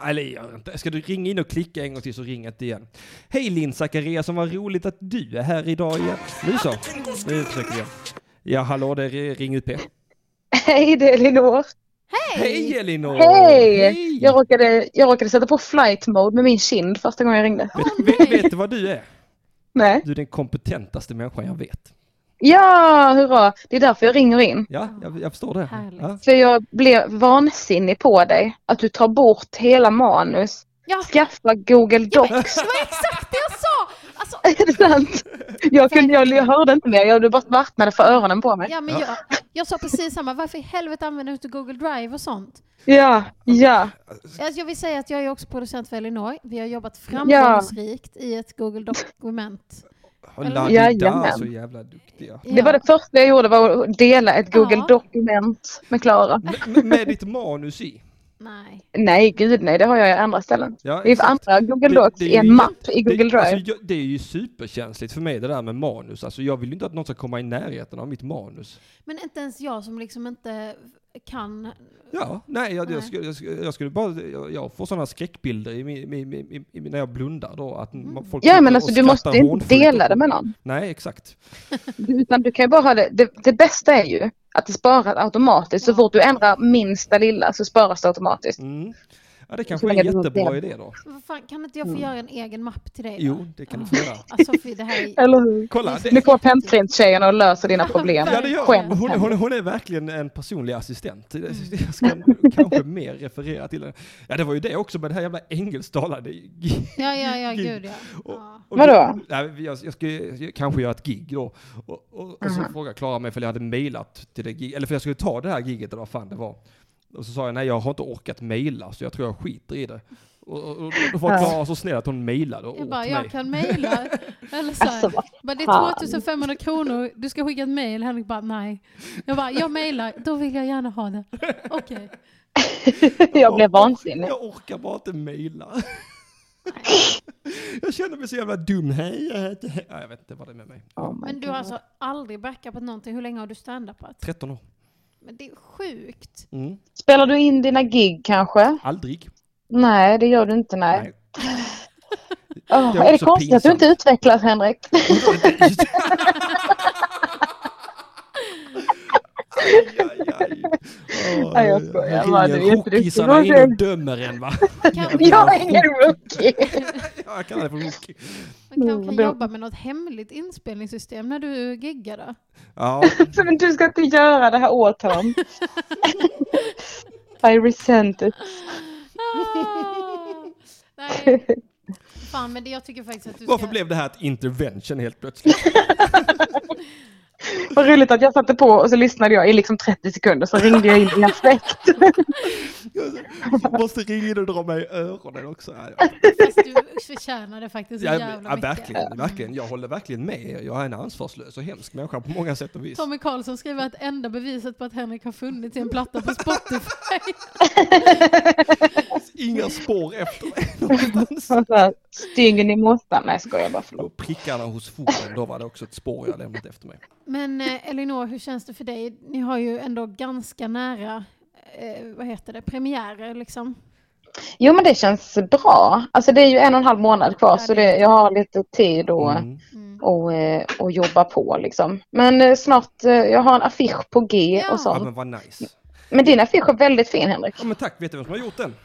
Eller. Ska du ringa in och klicka en gång till så ring inte igen. Hej Linn Zacharias, som vad roligt att du är här idag igen. Nu så, nu försöker igen. Ja, hallå, det är Ring UP. Hej, det är Elinor. Hej Elinor! Hej! Hej! Jag råkade, jag råkade sätta på flight mode med min kind första gången jag ringde. Vet, vet, vet du vad du är? Nej. Du är den kompetentaste människan jag vet. Ja, hurra! Det är därför jag ringer in. Ja, jag, jag förstår det. Ja. För jag blev vansinnig på dig. Att du tar bort hela manus. Ja, Skaffa Google ja Docs. det var exakt det jag sa! Alltså, Är det sant? Jag, kunde, jag, jag hörde inte mer. Jag bara vattnade för öronen på mig. ja, men jag, jag sa precis samma. Varför i helvete använder du inte Google Drive och sånt? Ja, ja. Alltså, Jag vill säga att jag är också producent för Elinor. Vi har jobbat framgångsrikt i ett Google-dokument. Hålla Ja, ni där jajamän. så jävla duktiga. Det var det första jag gjorde var att dela ett Google Ja. Dokument med Klara. Med, med ditt manus i. Nej. Nej, gud nej, det har jag i andra ställen. Ja, Det är andra Google Det- Docs det är i en ju mapp i Google det, Drive. Alltså, jag, det är ju superkänsligt för mig det där med manus. Alltså, jag vill ju inte att någon ska komma i närheten av mitt manus. Men inte ens jag som liksom inte kan... Ja, nej, jag, Nej. Jag, skulle, jag, skulle, jag skulle bara, jag, jag får sådana skräckbilder i, min- i, i, i, när jag blundar då. Att Mm. folk Ja men alltså du måste inte dela det med någon. Nej, exakt. Utan du kan ju bara ha det. Det, det bästa är ju att det sparas automatiskt. Så fort du ändrar minsta lilla så sparas det automatiskt. Mm. Ja, det kanske är en jättebra idé då. Fan, kan inte jag få Mm. göra en egen mapp till dig? då? Jo, det kan du få göra. Alltså för det här är... Eller hur? Kolla, det- Nu får pennprintstjejerna och löser dina problem. Ja, det gör hon. Hon, är- hon, är- hon är verkligen en personlig assistent. Mm. Jag ska kanske mer referera till henne. Ja, det var ju det också med det här jävla engelsktalande. Ja, ja, ja, gud ja. Och- ja. och Vadå? jag, jag ska kanske göra ett gig då. Och, och, och så Mhm. frågade Klara mig för jag hade mejlat till det gig, eller för jag skulle ta det här giget eller vad fan det var. Och så sa jag nej, jag har inte orkat mejla så jag tror jag skiter i det. Och, och, och då var. Klara så snäll att hon mejlade Jag åt bara, mig. jag kan mejla. Eller så här, Alltså bara, det är fan. 2500 kronor, du ska skicka ett mejl. Henrik bara, nej. Jag bara, jag mejlar, då vill jag gärna ha det. Okej. Jag blev vansinnig. Jag orkar bara inte mejla. jag känner mig så jävla dum. Hej, jag heter... Hej. Ja, jag vet inte vad det är med mig. Oh Men du har alltså aldrig backupat någonting. Hur länge har du standupat? 13 år. Men det är sjukt. Mm. Spelar du in dina gig kanske? Aldrig. Nej, det gör du inte. Nej. Nej. Åh, Det är är det konstigt att du pinsamt. inte utvecklas Henrik? Aj, aj, Åh, Nej, jag skojar bara, ringer riktigt in och dömer en va? Jag är ingen rookie. Ja, jag kallar det för rookie. man kan, Mm, kan det- jobba med något hemligt inspelningssystem när du giggar då? Ja, Men du ska inte göra det här åt honom. I resent it. Ah, nej. Fan, men det, jag tycker faktiskt att du varför ska... blev det här ett intervention helt plötsligt? Vad roligt att jag satte på och så lyssnade jag i liksom 30 sekunder så ringde jag in i affekt. Jag måste ringa in och dra mig i öronen också. Ja. Fast du förtjänar det faktiskt så Ja, jävla ja, mycket. verkligen, verkligen. Jag håller verkligen med. Jag är en ansvarslös och hemsk människa på många sätt och vis. Tommy Karlsson skriver att enda beviset på att Henrik har funnits i en platta på Spotify. Inga spår efter mig någonstans. Och så här, Styggen i måttan. Nej, skojar bara. Förlåt. Och prickarna hos foten, då var det också ett spår jag lämnat efter mig. Men eh, Elinor, hur känns det för dig? Ni har ju ändå ganska nära, eh, vad heter det, premiärer liksom. Jo, men det känns bra. Alltså det är ju en och en halv månad kvar Ja, så det det, är jag har lite tid att Mm. Mm. och, eh, och jobba på liksom. Men eh, snart, eh, jag har en affisch på G Ja. och Ja sånt. men vad nice. Men din affisch är väldigt fin Henrik. Ja men tack, vet du vem som har gjort den?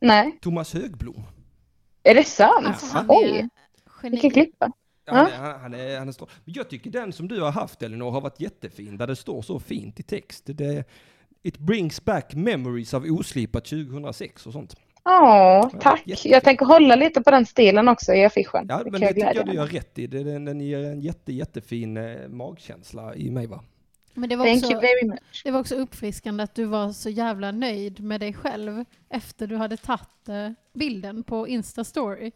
Nej, Thomas Högblom. är det sant? Alltså han Oj, vilken klippa. Ja, han, är, han, är, han är stor. Men jag tycker den som du har haft Elinor har varit jättefin, där det står så fint i text. Det, it brings back memories av oslipat 2006 och sånt. Ja, tack. jättefin. Jag tänker hålla lite på den stilen också i affischen. Ja, Det men det tycker glädja jag du gör rätt i. Det, den, den ger en jätte, jättefin eh, magkänsla i mig va? Men det var, Thank också, you very much. det var också uppfriskande att du var så jävla nöjd med dig själv efter du hade tagit eh, bilden på Insta-story.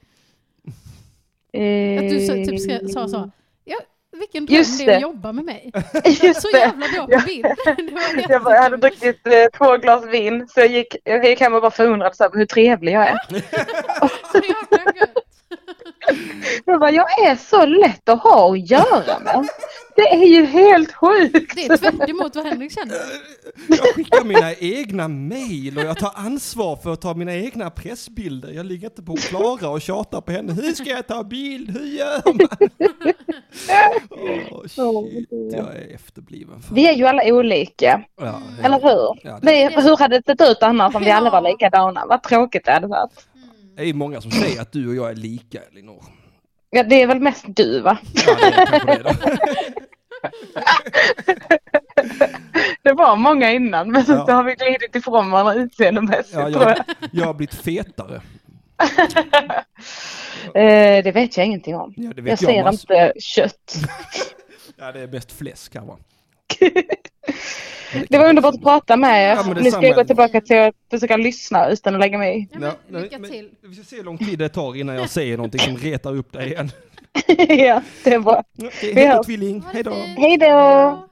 Att du så, typ ska, sa så, ja, vilken dröm Just det är att jobba med mig. Just Så jävla bra på bild. Jag, bara, jag hade druckit eh, två glas vin så jag gick, jag gick hem och var förundrad så här, hur trevlig jag är. Jag bara, jag är så lätt att ha att göra med. Det är ju helt sjukt. Det är tvärt emot vad Henrik känner. Jag skickar mina egna mejl och jag tar ansvar för att ta mina egna pressbilder. Jag ligger inte på Klara och tjatar på henne. Hur ska jag ta bild? Hur gör man? Åh shit, jag är efterbliven. Fan. Vi är ju alla olika, Ja, ja. eller hur? Ja, det, Det, hur hade det sett ut annars om vi alla var likadana? Vad tråkigt det hade varit. det är många som säger att du och jag är lika Elinor. Ja, det är väl mest du va? Ja, det det var många innan men Ja. så har vi glidit ifrån varandra utseendemässigt Ja, jag. jag, har blivit fetare. Eh, det vet jag ingenting om. Ja, Jag ser jag, mass- inte kött. Ja, det är bäst fläsk här va. Det var underbart att prata med er. Ja, men nu ska jag gå tillbaka till att försöka lyssna utan att lägga mig i. Ja, men, lycka men- till. Vi ska se hur lång tid det tar innan jag säger någonting som retar upp dig igen. ja, det är bra. Vi hej då tvilling, hej då. Hej då!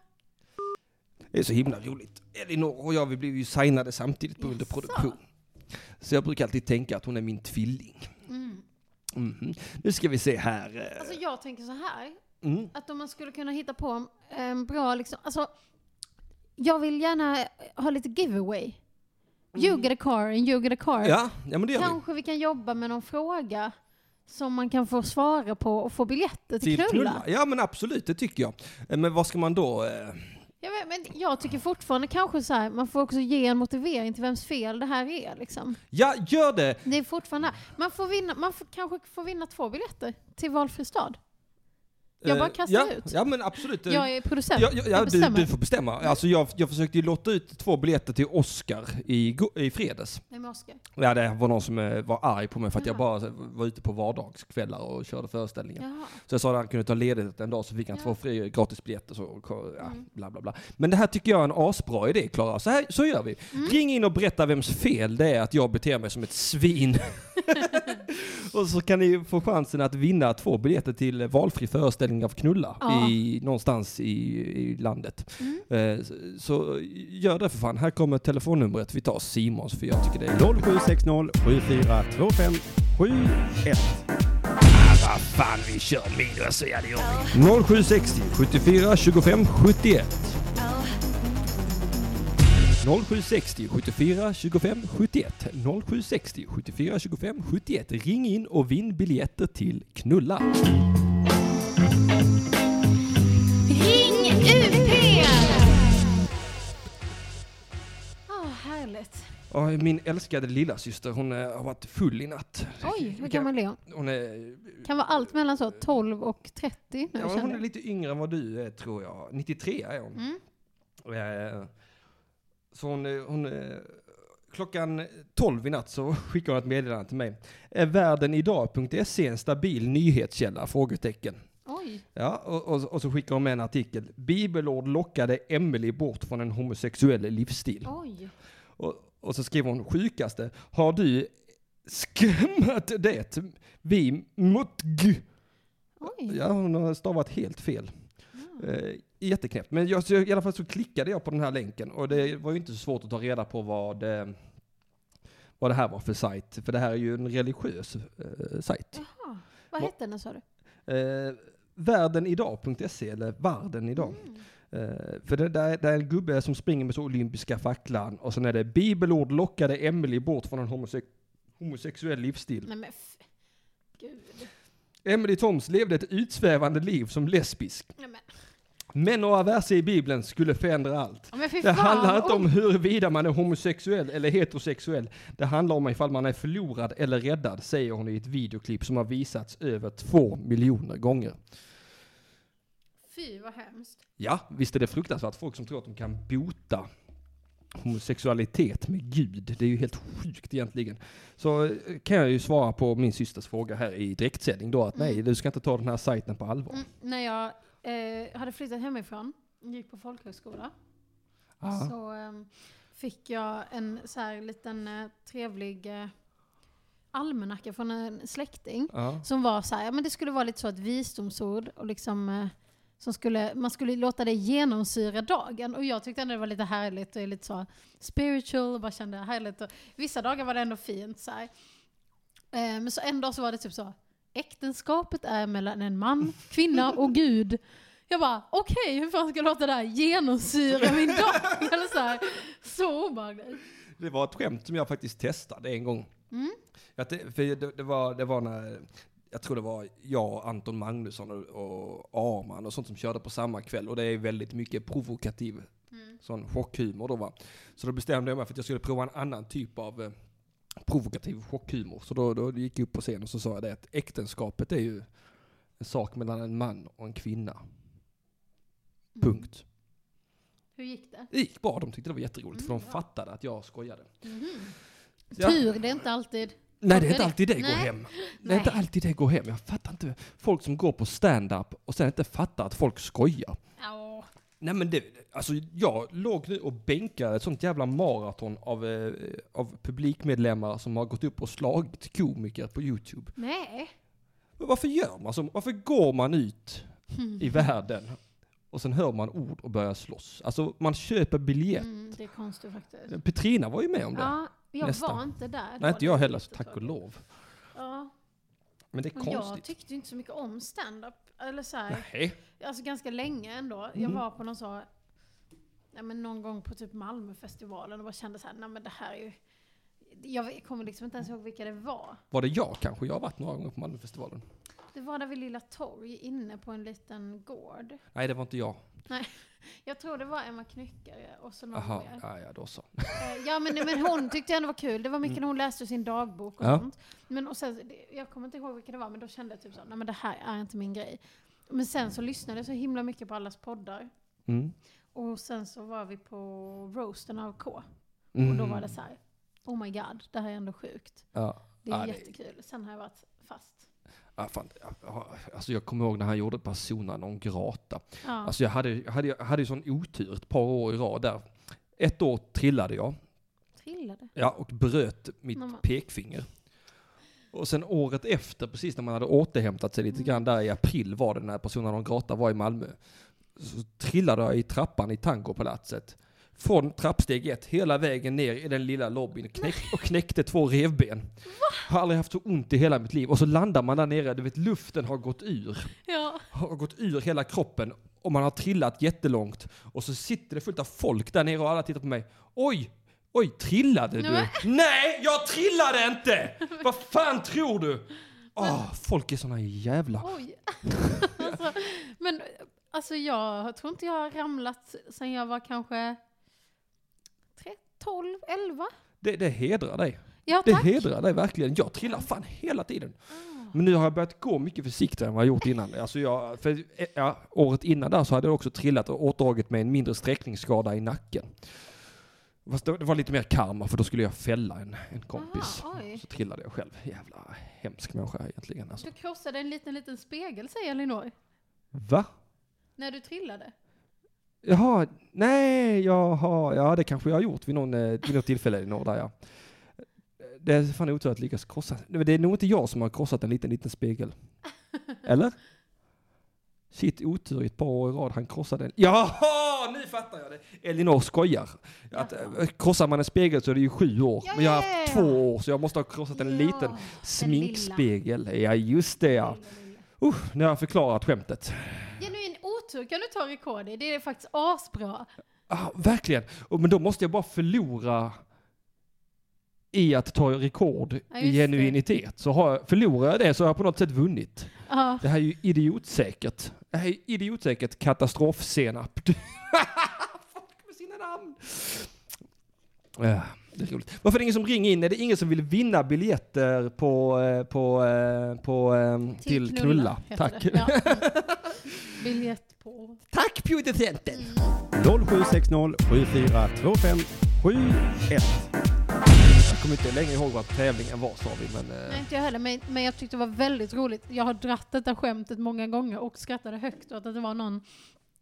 Det är så himla roligt. Elinor och jag vi blev ju signade samtidigt på Jaså? underproduktion. Så jag brukar alltid tänka att hon är min tvilling. Mm. Mhm. Nu ska vi se här. eh, Alltså jag tänker så här, Mm. att om man skulle kunna hitta på en bra liksom, alltså jag vill gärna ha lite giveaway. You get a car and you get a car. Ja, ja men det gör vi. Kanske vi kan jobba med någon fråga som man kan få svara på och få biljetter till, Till knulla. knulla. Ja men absolut, det tycker jag. Eh, Men vad ska man då? eh, Jag, vet, men jag tycker fortfarande kanske så här, man får också ge en motivering till vems fel det här är. Liksom. Ja, gör det! Det är fortfarande, man får vinna, man får, kanske får vinna två biljetter till valfri stad. Jag bara Eh, kastar ja, ut. Ja men absolut. Jag är producent. Ja, ja, ja jag du, du får bestämma. Alltså jag, jag försökte ju lotta ut två biljetter till Oscar i, i fredags. Vem är Oscar? Ja, det var någon som eh, var arg på mig för att jag Jaha. bara var ute på vardagskvällar och körde föreställningar. Jaha. Så jag sa att han kunde ta ledigt en dag så fick han Ja. två fri, gratisbiljetter. Så, ja, Mm. bla, bla, bla. Men det här tycker jag är en asbra idé, Klara. Så, här, så gör vi. Mm. Ring in och berätta vems fel det är att jag beter mig som ett svin. och så kan ni få chansen att vinna två biljetter till valfri föreställning av Knulla Ja. i, någonstans i, i landet. Mm. Eh, så, så gör det för fan. Här kommer telefonnumret. Vi tar Simons för jag tycker det är 0760 7425 71. Vad fan, vi kör så är det gör vi. 0760 74 25 71. 0760 74 25 71. 0760 74 25 71. Ring in och vinn biljetter till Knulla. Ring UP! Åh, härligt. Ja, min älskade lilla syster hon eh, har varit full i natt. Oj, hur gammal är hon? Hon är, Kan vara allt mellan så 12 och 30 nu ja, hon är jag. lite yngre än vad du är tror jag. 93 är hon. Mm. Eh, Så hon, eh, hon, eh, klockan 12 i natt så skickade hon ett meddelande till mig. Är världenidag.se en stabil nyhetskälla? Frågetecken. Oj. Ja, och, och, och så skickar hon med en artikel. Bibelord lockade Emily bort från en homosexuell livsstil. Oj. Och, och så skriver hon sjukaste. Har du skrämmat det? Vi mot g. Oj. Ja, hon har stavat helt fel. Ja. Jätteknäppt. Men jag, i alla fall så klickade jag på den här länken och det var ju inte så svårt att ta reda på vad, eh, vad det här var för sajt. För det här är ju en religiös eh, sajt. Jaha. Vad Va- hette den sa du? Eh, Världenidag.se eller Varden idag. Mm. Eh, för det där, det är en gubbe som springer med så olympiska facklan och sen är det bibelord lockade Emily bort från en homosex homosexuell livsstil. Nej men Gud. Emily Toms levde ett utsvävande liv som lesbisk. Nej men, Men några verser i bibeln skulle förändra allt. Men Det handlar inte om Oj. huruvida man är homosexuell eller heterosexuell. Det handlar om ifall man är förlorad eller räddad, säger hon i ett videoklipp som har visats över två miljoner gånger. Fy vad hemskt. Ja, visst är det fruktansvärt. Folk som tror att de kan bota homosexualitet med Gud. Det är ju helt sjukt egentligen. Så eh, kan jag ju svara på min systers fråga här i direktsändning då att nej, Mm. du ska inte ta den här sajten på allvar. Mm, när jag eh, hade flyttat hemifrån, gick på folkhögskola, Ja. så ehm, fick jag en så här liten eh, trevlig eh, almanacka från en släkting. Ja. Som var så här, ja, men det skulle vara lite så ett visdomsord och liksom eh, som skulle, man skulle låta det genomsyra dagen. Och jag tyckte ändå det var lite härligt och lite så spiritual och bara kände härligt. Och vissa dagar var det ändå fint så här. Eh, men så en dag så var det typ så, äktenskapet är mellan en man, kvinna och Gud. Jag bara, okej, hur fan ska jag låta det här genomsyra min dag? Eller så, här, så obehagligt. Det var ett skämt som jag faktiskt testade en gång. Mm. Te- för det, det, var, det var när, jag tror det var jag, Anton Magnusson och, och Arman och sånt som körde på samma kväll. Och det är väldigt mycket provokativ Mm. sån chockhumor då va. Så då bestämde jag mig för att jag skulle prova en annan typ av eh, provokativ chockhumor. Så då, då gick jag upp på scen och så sa jag det att äktenskapet är ju en sak mellan en man och en kvinna. Punkt. Hur gick det? Det gick bra, de tyckte det var jätteroligt för Mm, de bra. fattade att jag skojade. Mhm. Ja. Tur, det är inte alltid. Nej, det är inte alltid det går Nej. hem. Det är inte alltid det går hem. Jag fattar inte. Folk som går på stand-up och sen inte fattar att folk skojar. Ja. Nej men det, alltså jag låg nu och bänkade ett sånt jävla maraton av, eh, av publikmedlemmar som har gått upp och slagit komiker på YouTube. Nej. Varför gör man så? Varför går man ut i världen och sen hör man ord och börjar slåss? Alltså man köper biljett. Mm, det är konstigt faktiskt. Petrina var ju med om det. Ja, jag Nästan. var inte där. Nej inte jag heller, tack och lov. Ja, Men det är och jag konstigt. tyckte inte så mycket om stand-up. Eller så här, Nej. alltså ganska länge ändå. Jag Mm. var på någon så ja, men någon gång på typ Malmöfestivalen och bara kände så här, nej men det här är ju... Jag kommer liksom inte ens ihåg vilka det var. Var det jag kanske? Jag har varit några gånger på Malmöfestivalen. Det var där vid Lilla Torg, inne på en liten gård. Nej, det var inte jag. Jag tror det var Emma Knyckare och så någon mer. ja, ja, då så. Eh, Ja men, men hon tyckte ändå var kul. Det var mycket när hon läste sin dagbok och Ja. sånt. Men och sen, det- jag kommer inte ihåg vilka det var, men då kände jag typ så, nej men det här är inte min grej. Men sen så lyssnade jag så himla mycket på allas poddar. Mm. Och sen så var vi på roasten av K. Mm. Och då var det så här, oh my god, det här är ändå sjukt. Ja. Det är Ja, det- jättekul. Sen har jag varit Ja, fan, alltså jag kommer ihåg när han gjorde Persona non grata. Ja. Alltså jag hade, jag hade, jag hade ju sån otur ett par år i rad där. Ett år trillade jag Trillade. ja, och bröt mitt men- pekfinger. Och sen året efter, precis när man hade återhämtat sig lite grann, där i april var det när Persona non grata var i Malmö. Så trillade jag i trappan i tangopalatset. Från trappsteg ett hela vägen ner i den lilla lobbyn knäck, och knäckte två revben. Har aldrig haft så ont i hela mitt liv. Och så landar man där nere, du vet luften har gått ur. Ja. Har gått ur hela kroppen och man har trillat jättelångt. Och så sitter det fullt av folk där nere och alla tittar på mig. Oj! Oj, trillade du? Nej, Nej, jag trillade inte! Vad fan tror du? Åh, folk är såna jävla... Oj. alltså, men alltså jag tror inte jag har ramlat sen jag var kanske 12, 11. Det, det hedrar dig. Ja, Det tack. hedrar dig verkligen. Jag trillar fan hela tiden. Men nu har jag börjat gå mycket försiktigare än vad jag gjort innan. Alltså jag, för, ja, året innan där så hade jag också trillat och återdragit mig en mindre sträckningsskada i nacken. Fast det var lite mer karma för då skulle jag fälla en, en kompis. Aha, så trillade jag själv. Jävla hemsk människa egentligen. Alltså. Du krossade en liten, liten spegel, säger Elinor. Va? När du trillade. Jaha, nej, jaha, ja det kanske jag har gjort vid, någon, eh, vid något tillfälle i norr där ja. Det är fan otur att lyckas krossa. Det är nog inte jag som har krossat en liten, liten spegel. Eller? Shit, otur i ett par år i rad. Han krossade en. Jaha, nu fattar jag det. Elinor skojar. Att, eh, krossar man en spegel så är det ju sju år. Ja, Men jag har ja, ja, haft ja. två år så jag måste ha krossat en Ja, liten sminkspegel. Ja, just det ja. Uh, nu har jag förklarat skämtet. Genuin otur kan du ta rekord i. Det är faktiskt asbra. Ah, verkligen. Men då måste jag bara förlora i att ta rekord Ja, i genuinitet. Så har jag, förlorar jag det så har jag på något sätt vunnit. Ja. Det här är ju idiotsäkert. Det här är idiotsäkert katastrofsenap. Folk med sina namn. Ja, det är roligt. Varför är det ingen som ringer in? Är det ingen som vill vinna biljetter på, eh, på, eh, på, eh, till, Knulla? heter Tack. Ja. Biljett på... Tack producenten! 0760 7425 71. Jag kommer inte längre ihåg vad tävlingen var sa vi, men... eh, Nej, inte jag heller, men, men jag tyckte det var väldigt roligt. Jag har dratt detta skämtet många gånger och skrattade högt åt att det var någon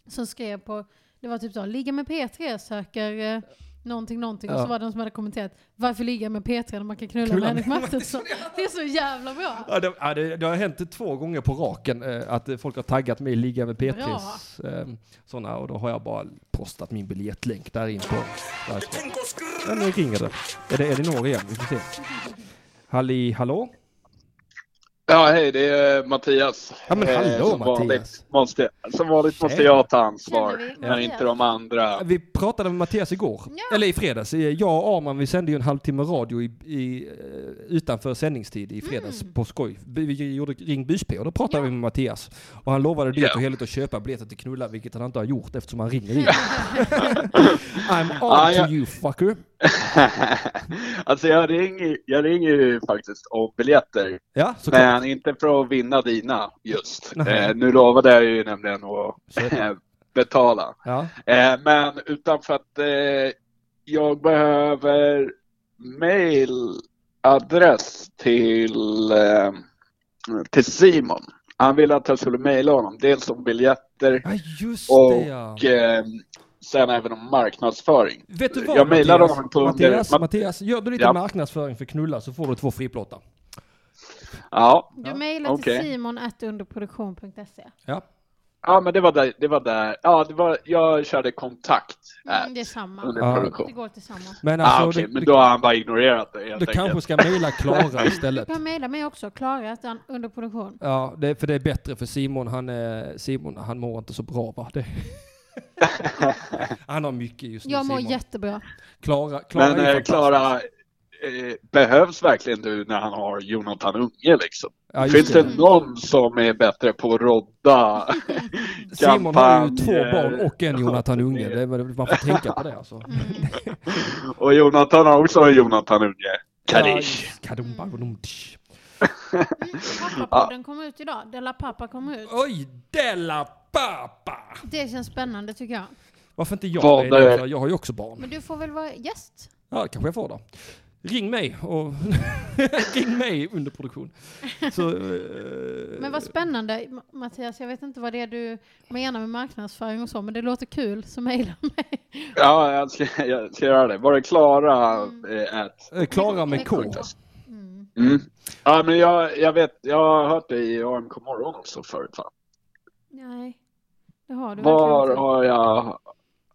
som skrev på, det var typ så, ligga med P3 söker någonting, någonting. Och Ja. så var det någon som hade kommenterat, varför ligga med P3 när man kan knulla, Knulla med Henrik Mattisson? Det är så jävla bra. Ja, det, ja, det, det har hänt två gånger på raken eh, att folk har taggat mig ligga med P3s eh, sådana och då har jag bara postat min biljettlänk där in på. Därifrån. Ja, nu ringer det. Är det Elinor igen? Vi får se. Halli hallå? Ja, hej, det är Mattias. Ja men Eh, hallå som Vanligt Mattias! måste, som vanligt måste jag ta ansvar, men inte de andra. Vi pratade med Mattias igår, Ja. eller i fredags. Eh, Jag och Arman vi sände ju en halvtimme radio i, i, eh, utanför sändningstid i fredags Mm. på skoj. Vi, gjorde Ring Bysby och då pratade Ja. vi med Mattias. Och han lovade dyrt Ja. och heligt att köpa biljetter till Knulla, vilket han inte har gjort eftersom han ringer igen. I'm on Ja, to you fucker. alltså jag ringer, jag ringer ju faktiskt om biljetter, Ja, såklart. men inte för att vinna dina just. Eh, nu lovade jag ju nämligen att Köpa. betala. Ja. Eh, men utan för att eh, jag behöver mailadress till, eh, till Simon. Han ville att jag skulle mejla honom, dels om biljetter ja, och det ja. eh, sen även om marknadsföring. Vet du vad jag mejlade Mattias? honom på Mattias, under- Mattias, gör du lite marknadsföring för Knulla så får du två friplåtar. Ja, Du mejlar till simon underproduktion.se. Ja. ja men det var där, det var där. Ja, det var, jag körde kontakt Mm, det är samma. under Ja. Det produktion. går tillsammans. Men Ah, alltså, okej, du, men du, då har han bara ignorerat det helt du enkelt. kanske ska mejla Klara Du istället. kan mejla mig också, Klara att han- underproduktion. Ja, det, för det är bättre för Simon, han, är, Simon, han mår inte så bra va? Det, Han har mycket just nu Jag mår Simon. jättebra. Klara, Klara Men är eh. Klara, behövs verkligen du när han har Jonathan Unge liksom? Ja, Finns det. det någon som är bättre på att rodda Simon har ju två eh, barn och en Jonathan Unge. Det, är- man får tänka på det alltså. och Jonathan har också en Jonathan Unge? Kadish. Kadumtsch. Pappapodden kom ut idag. Della Pappa kom ut. Oj, Della Pappa! Det känns spännande tycker jag. Varför inte jag? Det? är- För Jag har ju också barn. Men du får väl vara gäst? Ja, det kanske jag får då. Ring mig och ring mig under produktion. Så, eh, Men vad spännande Ma- Mattias, jag vet inte vad det är du menar med marknadsföring och så, men det låter kul, så mejla mig. Ja, jag ska, jag ska göra det. Var det Klara eh, at? eh, Klara med K. Mm. Mm. Ja, men jag, jag vet, jag har hört dig i AMK morgon också förut va? Nej, det har du Var har jag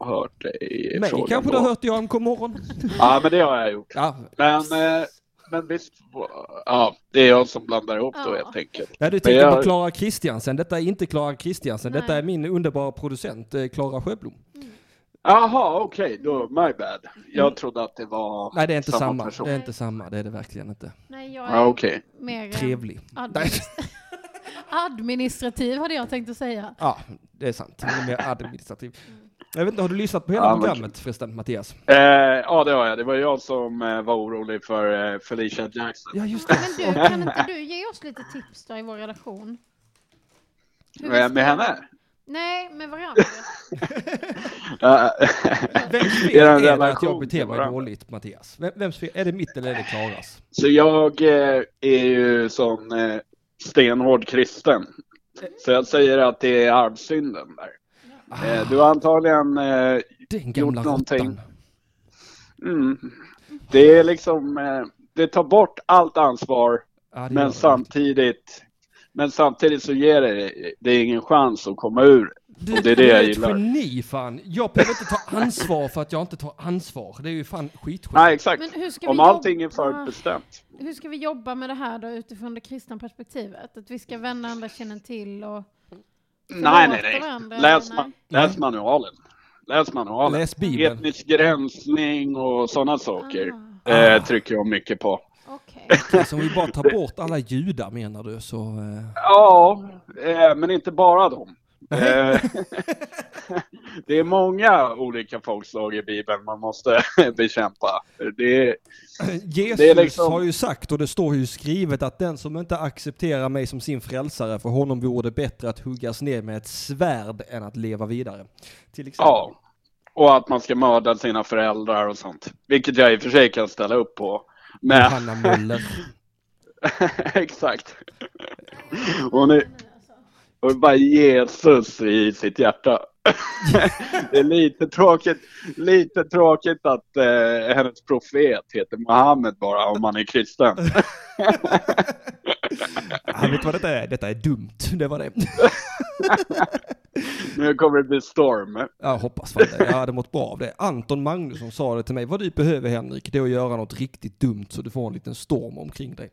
hört dig? Mig kanske du då? har hört i AMK morgon? Ja, men det har jag gjort. Ja. Men, eh, men visst, ja, det är jag som blandar ihop då Ja. helt enkelt. Nej, du tänker jag- på Klara Kristiansen. Detta är inte Klara Kristiansen. Nej. Detta är min underbara producent, eh, Klara Sjöblom. Jaha, okej, då, my bad. Jag trodde att det var Nej, det är inte samma. person. Det är inte samma. Det är det verkligen inte. Nej, jag Ja, är okej. mer eh, Trevlig. administ- administrativ hade jag tänkt att säga. Ja, det är sant. Mer administrativ. Jag vet inte, har du lyssnat på hela Ja, programmet förresten, Mattias? Eh, ja, det har jag. Det var jag som eh, var orolig för eh, Felicia Jackson. Ja, just det. Men du, kan inte du ge oss lite tips då i vår relation? Hur vi Eh, med henne? Nej, med varandra. Vems fel är det att jag beter mig dåligt, Mattias? Vem- Vems fel? Är det mitt eller är det Klaras? Så jag eh, är ju sån eh, stenhård kristen. Så jag säger att det är arvsynden där. Eh, du har antagligen eh, Den gamla gjort någonting. Mm. Det är liksom, eh, det tar bort allt ansvar gör men samtidigt, men samtidigt så ger det, det är ingen chans att komma ur. Du, och det är det jag du är gillar. ett geni fan. Jag behöver inte ta ansvar för att jag inte tar ansvar. Det är ju fan skitskönt. Nej exakt, Men hur ska om vi allting är jobba- förutbestämt. Hur ska vi jobba med det här då utifrån det kristna perspektivet? Att vi ska vända andra kinden till och Nej nej nej, varandra, läs, eller ma- läs manualen. Läs manualen. Läs Bibeln. Etnisk gränsning och sådana saker Ah, eh, trycker jag mycket på. okej. Så om vi bara tar bort alla judar menar du så... Eh... Ja, eh, men inte bara dem. Eh, det är många olika folkslag i Bibeln man måste bekämpa. Det Jesus Det liksom- har ju sagt och det står ju skrivet att den som inte accepterar mig som sin frälsare, för honom vore det bättre att huggas ner med ett svärd än att leva vidare. Till exempel. ja, och att man ska mörda sina föräldrar och sånt. Vilket jag i och för sig kan ställa upp på. Men, Hanna Möller. exakt. Och nu, och bara Jesus i sitt hjärta. det är lite tråkigt, lite tråkigt att eh, hennes profet heter Mohammed bara om man är kristen. Ja, vet vad detta är? Detta är dumt. Det var det. nu kommer det bli storm. Jag hoppas fan det. Jag hade mått bra av det. Anton Magnusson sa det till mig. Vad du behöver Henrik, det är att göra något riktigt dumt så du får en liten storm omkring dig.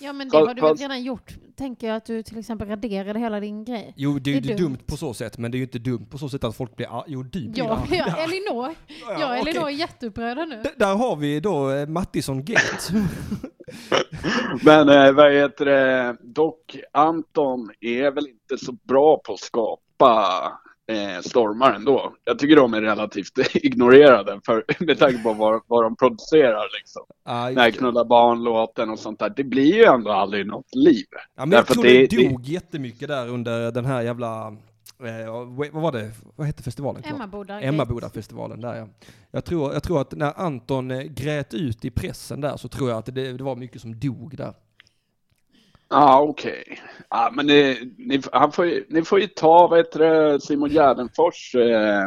Ja men det har du väl redan gjort? Tänker jag att du till exempel raderade hela din grej. Jo, det är ju Det är inte dumt. dumt. på så sätt, men det är ju inte dumt på så sätt att folk blir arga. Jo, du blir arg. jag, Elinor, och okej. Elinor är jätteupprörda nu. D- Där har vi då eh, Mattisson Gate. Men eh, vad heter det, dock Anton är väl inte så bra på att skapa eh, stormar ändå. Jag tycker de är relativt ignorerade för, med tanke på vad, vad de producerar liksom. Ja, Den här det. knulla barn-låten och sånt där. Det blir ju ändå aldrig något liv. ja, men jag tror det, det- dog jättemycket där under den här jävla, eh, vad vad var det, vad hette festivalen? Emmaboda. Emmabodafestivalen där ja. Jag tror, jag tror att när Anton eh, grät ut i pressen där så tror jag att det, det var mycket som dog där. Ja, ah, okej. Ja, men ni, ni, han får ju, ni får ju ta heter det, Simon Gärdenfors eh,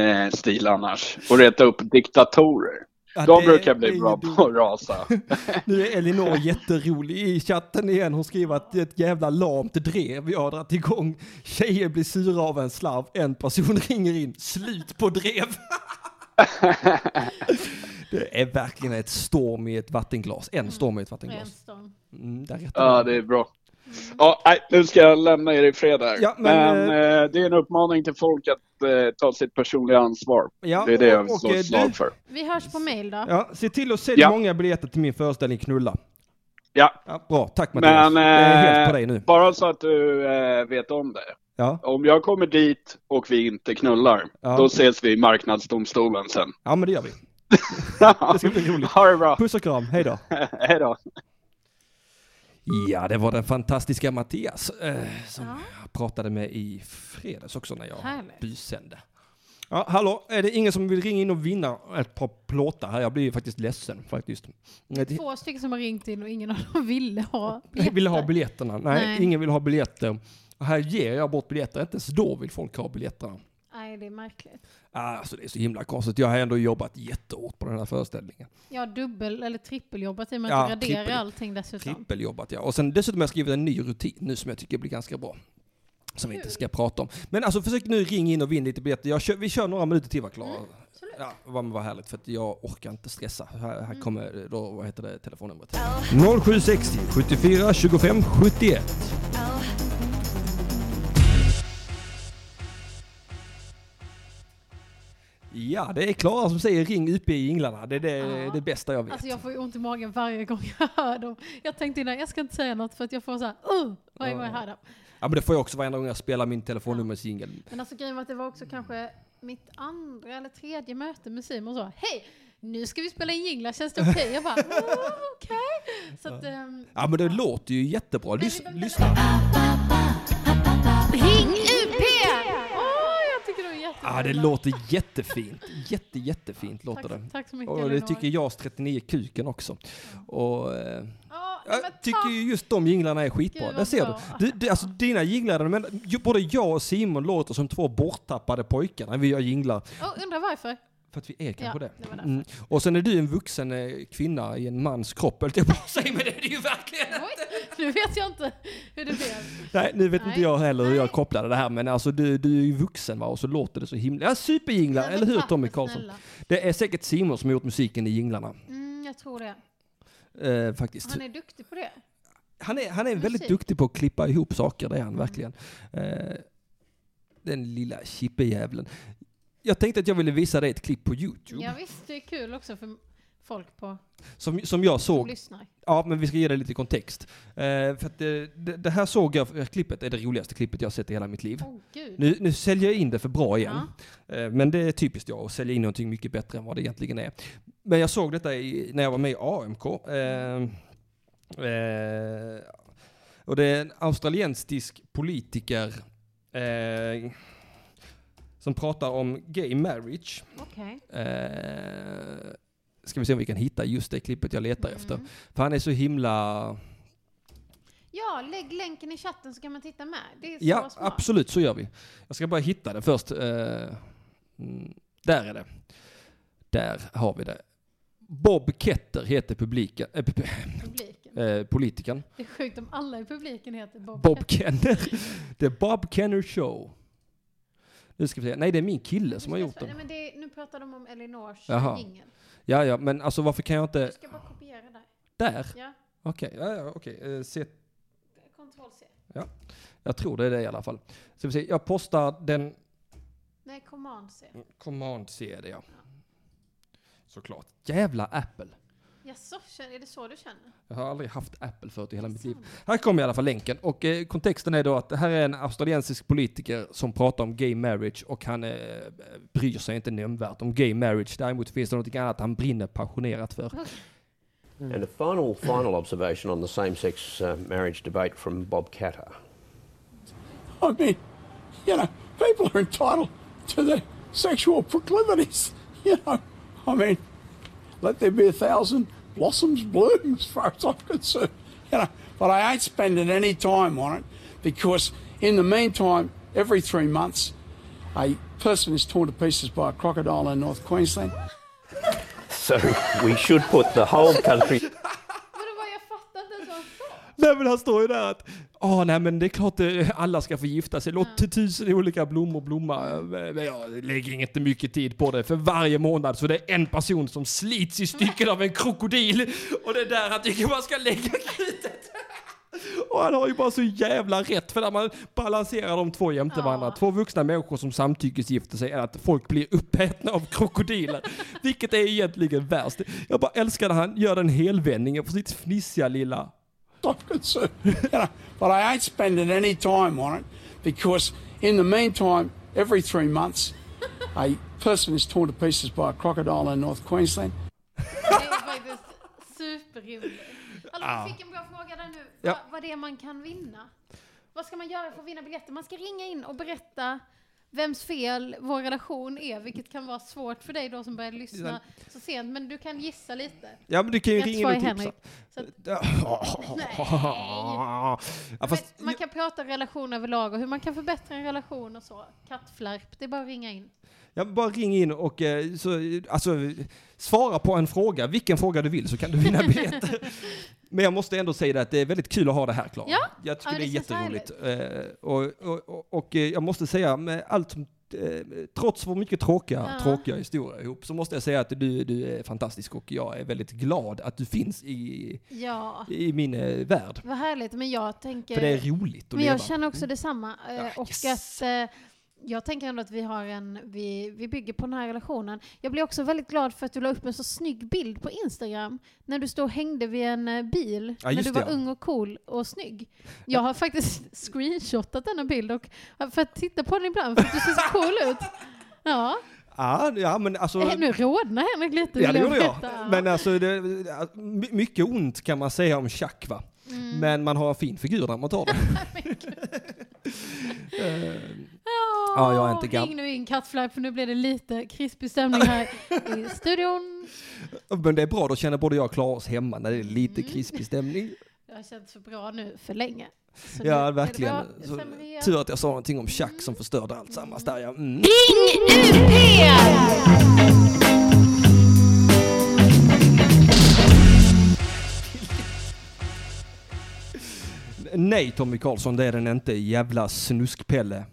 eh, stil annars och reta upp diktatorer. Ja, De brukar bli bra dumt. på att rasa. Nu är Elinor jätterolig i chatten igen. Hon skriver att det är ett jävla lamt drev vi har dragit igång. Tjejer blir sura av en slarv. En person ringer in. Slut på drev. det är verkligen ett storm i ett vattenglas. En storm i ett vattenglas. Mm, där rätt Ja, det är bra. Ja, nej, nu ska jag lämna er i fred här. Ja, men, men eh, det är en uppmaning till folk att eh, ta sitt personliga ansvar. Ja, Det är det jag och- slå och, eh, slag för. Vi hörs på mail då. Ja, se till att sälja Ja. många biljetter till min föreställning Knulla. Ja, Ja, bra, tack Mattias. men det är helt eh, på dig nu. bara så att du eh, vet om det. Ja, Om jag kommer dit och vi inte knullar, Ja. då ses vi i marknadsdomstolen sen. ja men det gör vi. Det ska bli roligt. Ha det bra. Puss och kram, hej då. Hej då. Ja, det var den fantastiska Mattias eh, som Ja. jag pratade med i fredags också när jag Härligt. busände. Ja, hallå, är det ingen som vill ringa in och vinna ett par plåtar här? Jag blir faktiskt ledsen faktiskt. Det- Två stycken som har ringt in och ingen av dem ville ha Jag vill ha biljetter. biljetterna. Nej, Nej. ingen vill ha biljetter. Och här ger jag bort biljetter, inte ens då vill folk ha biljetterna. Nej, det är märkligt. Alltså det är så himla konstigt. Jag har ändå jobbat jättehårt på den här föreställningen. Har dubbel eller trippeljobbat i och med Ja, att jag raderar trippel- allting dessutom. Trippeljobbat ja. Och sen dessutom har jag skrivit en ny rutin nu som jag tycker blir ganska bra. Som vi inte ska prata om. Men alltså försök nu ringa in och vinna lite biljetter. Jag kör, vi kör några minuter till va Klara? Mm, absolut. Ja, vad vad härligt för att jag orkar inte stressa. Här, här Mm. kommer då, vad heter det, telefonnumret? 0760 74 25 71. Ja, det är Klara som säger ring UP i Inglarna. Det är det, Ja. det bästa jag vet. Alltså jag får ju ont i magen varje gång jag hör dem. Jag tänkte innan, jag ska inte säga något för att jag får så här, uh, varje gång jag hör dem. Ja men det får jag också varje gång jag spelar min telefonnummersingel. Men alltså grejen var att det var också kanske mitt andra eller tredje möte med Simon så, hej! Nu ska vi spela in jinglar, känns det okej? Jag bara, "Oh, okej. Så att, ehm, Ja men det låter ju jättebra. Lys lyssna. Ja det låter jättefint. Jätte jättefint låter tack, det. Tack så mycket Och det tycker JAS 39 Kuken också. Och eh, jag tycker ju just de jinglarna är skitbra. Gud, Där ser bra. du. du, du alltså, dina jinglar, men, både jag och Simon låter som två borttappade pojkar när vi gör jinglar. Oh, undrar varför? För att vi är kanske Ja, det. det. Mm. Och sen är du en vuxen eh, kvinna i en mans kropp, höll jag på att säga, men det är det ju verkligen Oj, nu vet jag inte hur det blev. Nej, nu vet inte Nej. jag heller hur jag kopplade det här, men alltså du, du är ju vuxen va, och så låter det så himla... Ja, superjinglar, eller hur Tommy Karlsson? snälla. Det är säkert Simon som har gjort musiken i jinglarna, Mm, jag tror det. eh, faktiskt. Han är duktig på det. Han är, han är väldigt duktig på att klippa ihop saker, det är han verkligen. Eh, den lilla chippejävlen. Jag tänkte att jag ville visa dig ett klipp på YouTube, Ja, visst, det är kul också för folk på, som, som jag som såg. lyssnar. Ja, men vi ska ge det lite kontext. Eh, för det, det, det här såg jag, klippet är det roligaste klippet jag har sett i hela mitt liv. Gud. Nu, nu säljer jag in det för bra igen. Ja. Eh, Men det är typiskt jag att sälja in någonting mycket bättre än vad det egentligen är. Men jag såg detta i, när jag var med i AMK. Eh, eh, och det är en australiensisk politiker eh, som pratar om gay marriage. Okej. Eh, ska vi se om vi kan hitta just det klippet jag letar efter. Mm. För han är så himla... Ja, lägg länken i chatten så kan man titta med. Det är så Ja, smart. absolut, så gör vi. Jag ska bara hitta det först. Eh, mm, där är det. Där har vi det. Bob Ketter heter publiken, äh, Publiken. eh, politikern. Det är sjukt om alla i publiken heter Bob. Bob Kenner. Det är Bob Kenner Show. Nu ska vi se. Nej, det är min kille som har gjort Nej, den. men det nu pratar de om Elinors jingel. Ja, ja, men alltså varför kan jag Du inte... ska bara kopiera där. Där? Ja, Okej, ja, ja, okej. Eh, se. Ctrl C. Jag tror det är det i alla fall. Så vi se. Jag postar den... Nej, Command C. Command C är det ja. Såklart. Jävla Apple. Jaså, är det så du känner? Jag har aldrig haft Apple förut i hela mitt liv. Här kommer i alla fall länken. Och eh, kontexten är då att det här är en australiensisk politiker som pratar om gay marriage och han eh, bryr sig inte nämnvärt om gay marriage. Däremot finns det något annat han brinner passionerat för. And a final, final observation on the same-sex uh, marriage debate from Bob Catter. I mean, you know, people are entitled to their sexual proclivities. You know, I mean, let there be a thousand blossoms bloom as far as I'm concerned. You know, but I ain't spending any time on it because in the meantime, every three months, a person is torn to pieces by a crocodile in North Queensland. So we should put the whole country Men det var, jag fattar inte ens vad han sa. Nej men han står ju där att, åh nej men det är klart eh, alla ska få gifta sig, låt tusen olika blommor blomma. Eh, jag lägger inte mycket tid på det, för varje månad så det är en person som slits i stycken av en krokodil. Och det är där han tycker man ska lägga krutet. Och han har ju bara så jävla rätt för när man balanserar de två jämte Ja. varandra. Två vuxna människor som samtyckesgifter sig är att folk blir uppätna av krokodiler. Vilket är egentligen värst. Jag bara älskar när han gör den helvändningen på sitt fnissiga lilla I'm concerned, you know, but I ain't spending any time on it because in the meantime, every three months, a person is torn to pieces by a crocodile in North Queensland. Superrimligt. Alltså, fick en bra fråga där nu. Ja. Vad, vad det är man kan vinna. Vad ska man göra för att vinna biljetter? Man ska ringa in och berätta vems fel vår relation är, vilket kan vara svårt för dig då som började lyssna så sent, men du kan gissa lite. Ja men du kan ju ringa in och tipsa. Att, man kan prata relation överlag och hur man kan förbättra en relation och så. Kattflärp, det är bara att ringa in. Ja, bara ring in och eh, så, alltså, svara på en fråga, vilken fråga du vill så kan du vinna biljetter. Men jag måste ändå säga det att det är väldigt kul att ha det här Klara. Ja, Jag tycker ja, det är det känns jätteroligt. Eh, och, och, och, och eh, jag måste säga med allt som Trots vår mycket tråkiga, Ja. tråkiga historia ihop så måste jag säga att du, du är fantastisk och jag är väldigt glad att du finns i, Ja, i min eh, värld. vad härligt. Men jag tänker... För det är roligt att Men leva. jag känner också detsamma. eh, Ja, och yes. att jag tänker ändå att vi har en, vi, vi bygger på den här relationen. Jag blir också väldigt glad för att du la upp en så snygg bild på Instagram. När du stod och hängde vid en eh, bil. Ja, när du var det, ung och cool och snygg. Jag har faktiskt screenshotat denna bild och för att titta på den ibland för att du ser så cool ut. Ja, Ja, ja men alltså... Eh, nu rodnar Henrik lite. Ja, det gjorde jag. veta. Men alltså, det, my- mycket ont kan man säga om Chuck va? Mm. Men man har en fin figur när man tar det. Ja, Ja, jag är inte gam- Ring nu in kattflagg för nu blir det lite krispig stämning här i studion. Men det är bra, då känner både jag och Klara oss hemma när det är lite Mm. krispig stämning. Det har känts för bra nu för länge. Så Ja, verkligen. Så, tur att jag sa någonting om Chuck som förstörde allt sammans där ja. Mm. Nej Tommy Karlsson, det är den inte. Jävla snuskpelle.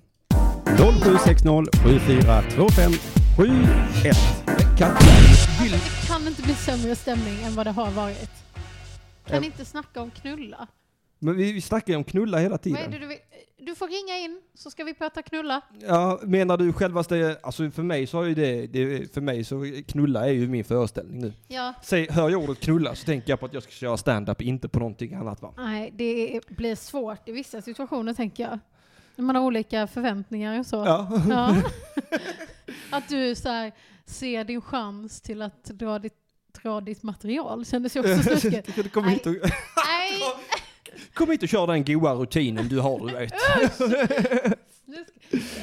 0760 7425 71. Kattflärp. Vill... Alltså, det kan inte bli sämre stämning än vad det har varit. Kan Ja. inte snacka om knulla. Men vi, vi snackar ju om knulla hela Vad är tiden. det du, vill? du får ringa in så ska vi prata knulla. Ja, menar du självaste, alltså för mig så har ju det, det, för mig så knulla är ju min föreställning nu. Ja, Säg, hör jag ordet knulla så tänker jag på att jag ska köra stand-up, inte på någonting annat va? nej, det blir svårt i vissa situationer tänker jag. Man har olika förväntningar och så. Ja. Ja. Att du så här, ser din chans till att dra ditt, dra ditt material kändes ju också snuskigt. kom, hit och, Nej, kom hit och kör den goa rutinen du har, du vet.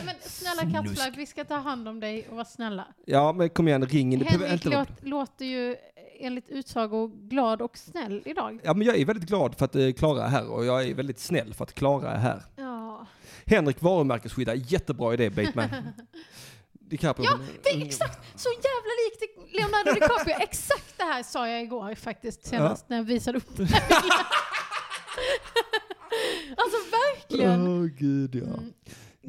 Men snälla kattflagg, vi ska ta hand om dig och vara snälla. Ja, men kom igen, ring in. Henrik låt, låter ju enligt utsago glad och snäll idag. Ja, men jag är väldigt glad för att eh, Klara är här och jag är väldigt snäll för att Klara är här. Ja, Henrik varumärkesskydda, jättebra idé Bateman. DiCaprio. ja det är exakt så jävla likt Leonardo DiCaprio. Exakt det här sa jag igår faktiskt senast när jag visade upp den här. Alltså verkligen. Åh gud ja. Mm.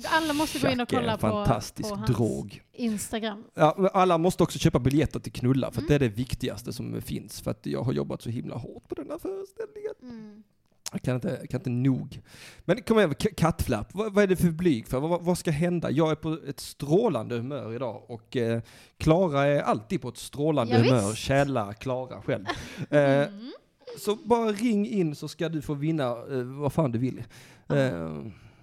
Alla måste gå in och kolla på, fantastisk på hans drog. Instagram. Ja, alla måste också köpa biljetter till Knulla för att Mm. det är det viktigaste som finns. För att jag har jobbat så himla hårt på den här föreställningen. Mm. Jag kan inte, kan inte nog. Men kom igen, kattflapp. Vad, vad är det för blyg för? Vad, vad ska hända? Jag är på ett strålande humör idag och eh, Klara är alltid på ett strålande Ja, humör. visst. Källa Klara själv. Eh, Mm. så bara ring in så ska du få vinna eh, vad fan du vill. Eh,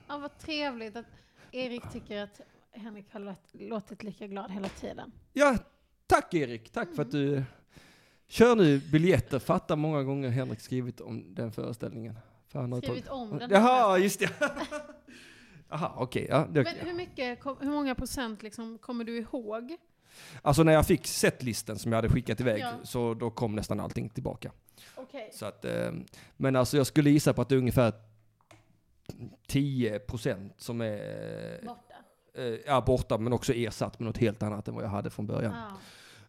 Ja, vad trevligt att Erik tycker att Henrik har låt, låtit lika glad hela tiden. ja, tack Erik. Tack för att du kör nu biljetter. Fatta många gånger Henrik skrivit om den föreställningen. För han har Skrivit tagit- om den. Jaha, just det. Jaha, okej. ja, det- Men hur, mycket, hur många procent liksom kommer du ihåg? Alltså när jag fick setlisten som jag hade skickat iväg Ja. så då kom nästan allting tillbaka. Okej. Så att, eh, men alltså jag skulle gissa på att det är ungefär 10% som är Borta. eh, ja, borta men också ersatt med något helt annat än vad jag hade från början. Ja.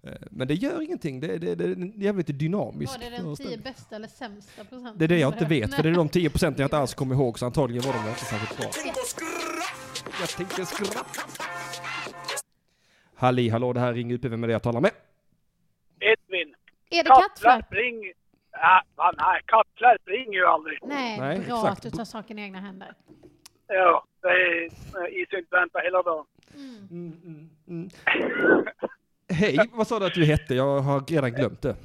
Eh, men det gör ingenting, det, det, det är jävligt dynamisk Var det den tio bästa eller sämsta procenten? Det är det jag inte vet, för det är de 10 procenten jag inte alls kommer ihåg, så antagligen var de inte särskilt bra. Jag tänkte skratta. Halli hallå, det här är Ring UP, vem är det jag talar med? Edvin. Är det kattflapp? ring. Ja, nej, kattlärp ringer ju aldrig. Nej, Nej, bra exakt. att du tar saken i egna händer. Ja, det är is inte vänta hela dagen. Hej, vad sa du att du hette? Jag har redan glömt det.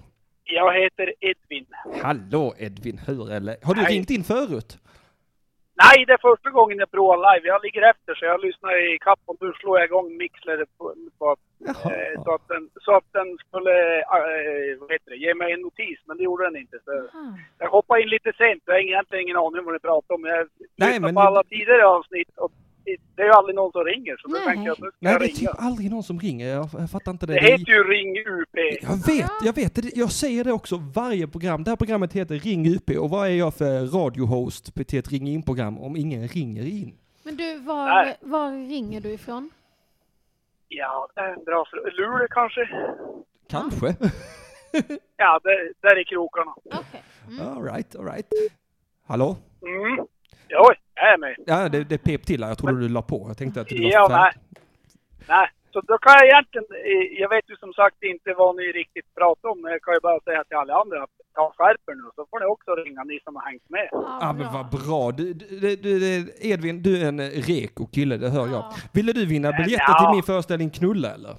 Jag heter Edvin. Hallå Edvin, hur eller? Har du Hej. ringt in förut? Nej, det är första gången jag provar live. Jag ligger efter så jag lyssnar i kapp och nu slår jag igång Mixler på, på, eh, så, att den, så att den skulle eh, vad heter det, ge mig en notis, men det gjorde den inte. Så jag hoppade in lite sent. Jag har egentligen ingen aning om vad ni pratar om. Jag Nej, lyssnar men- på alla tidigare avsnitt och det är ju aldrig någon som ringer. Så då Nej. tänkte jag att nu ska Nej, jag det är ringa. typ aldrig någon som ringer. Jag, jag fattar inte det. Det Det är- heter ju Ring UP. Jag vet, jag vet. det. Jag säger det också varje program. Det här programmet heter Ring UP och vad är jag för radiohost till ett ring in-program om ingen ringer in? Men du, var, Nej. var ringer du ifrån? Ja, det är en bra fråga. Luleå kanske? Kanske. Ja, det, där i krokarna. Okej. Mm. all right, all right. Hallå? Mm. Ja, är med. Ja, det, det pep till här. Jag trodde du la på. Jag tänkte att du var Ja, nej. Nej, så då kan jag egentligen, eh, jag vet ju som sagt inte vad ni riktigt pratar om, men jag kan ju bara säga till alla andra att ta skärper nu, så får ni också ringa, ni som har hängt med. Ja, Ja, men vad bra. Du, du, du, du, Edvin, du är en reko kille, det hör jag. Ja. Ville du vinna biljetter Ja. till min föreställning Knulla eller?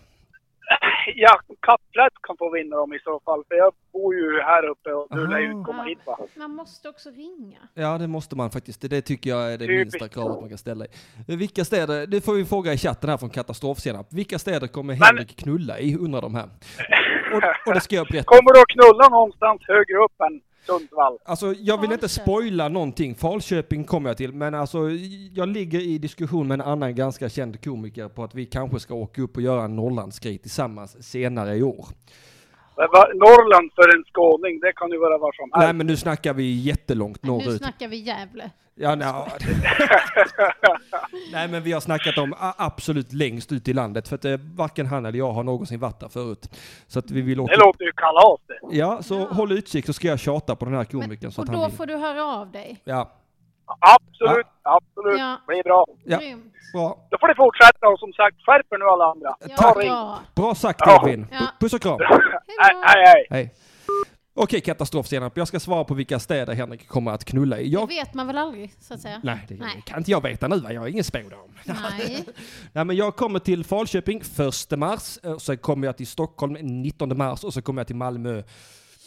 Ja, Kapplätt kan få vinna dem i så fall, för jag bor ju här uppe och du lär ju komma hit va? Man måste också ringa. Ja, det måste man faktiskt. Det, det tycker jag är det Typiskt. minsta kravet man kan ställa. Vilka städer, det får vi fråga i chatten här från Katastrofsenap. Vilka städer kommer Men- Henrik knulla i, undrar de här. Och, och det ska jag berätta. Kommer du att knulla någonstans högre upp än Sundsvall? Alltså, jag vill inte spoila någonting. Falköping kommer jag till, men alltså, jag ligger i diskussion med en annan ganska känd komiker på att vi kanske ska åka upp och göra en Norrlandsgrej tillsammans senare i år. Norrland för en skåning, det kan ju vara var som Nej, helst. men nu snackar vi jättelångt Nu norrut. snackar vi Gävle. Ja, nej, nej, men vi har snackat om absolut längst ut i landet, för att eh, varken han eller jag har någonsin varit där förut. Så att vi vill åka Det låter ju kalas det. Ja, så Ja. håll utkik så ska jag tjata på den här komikern Men, så och att han då vill. får du höra av dig. Ja, Absolut, absolut. Ja. Blir bra. Ja. Grymt. bra. Då får ni fortsätta och som sagt, skärp er nu alla andra. Ja, bra. Bra sagt Ja. Edvin. Ja. Puss och kram. Hej Hej, då. hej. Okej, katastrofsenap. Jag ska svara på vilka städer Henrik kommer att knulla i. Det Jag... vet man väl aldrig, så att säga? Nej, det Nej. kan inte jag veta nu va? Jag är ingen spådam. Nej. Nej, men jag kommer till Falköping 1 mars, och så kommer jag till Stockholm 19 mars och så kommer jag till Malmö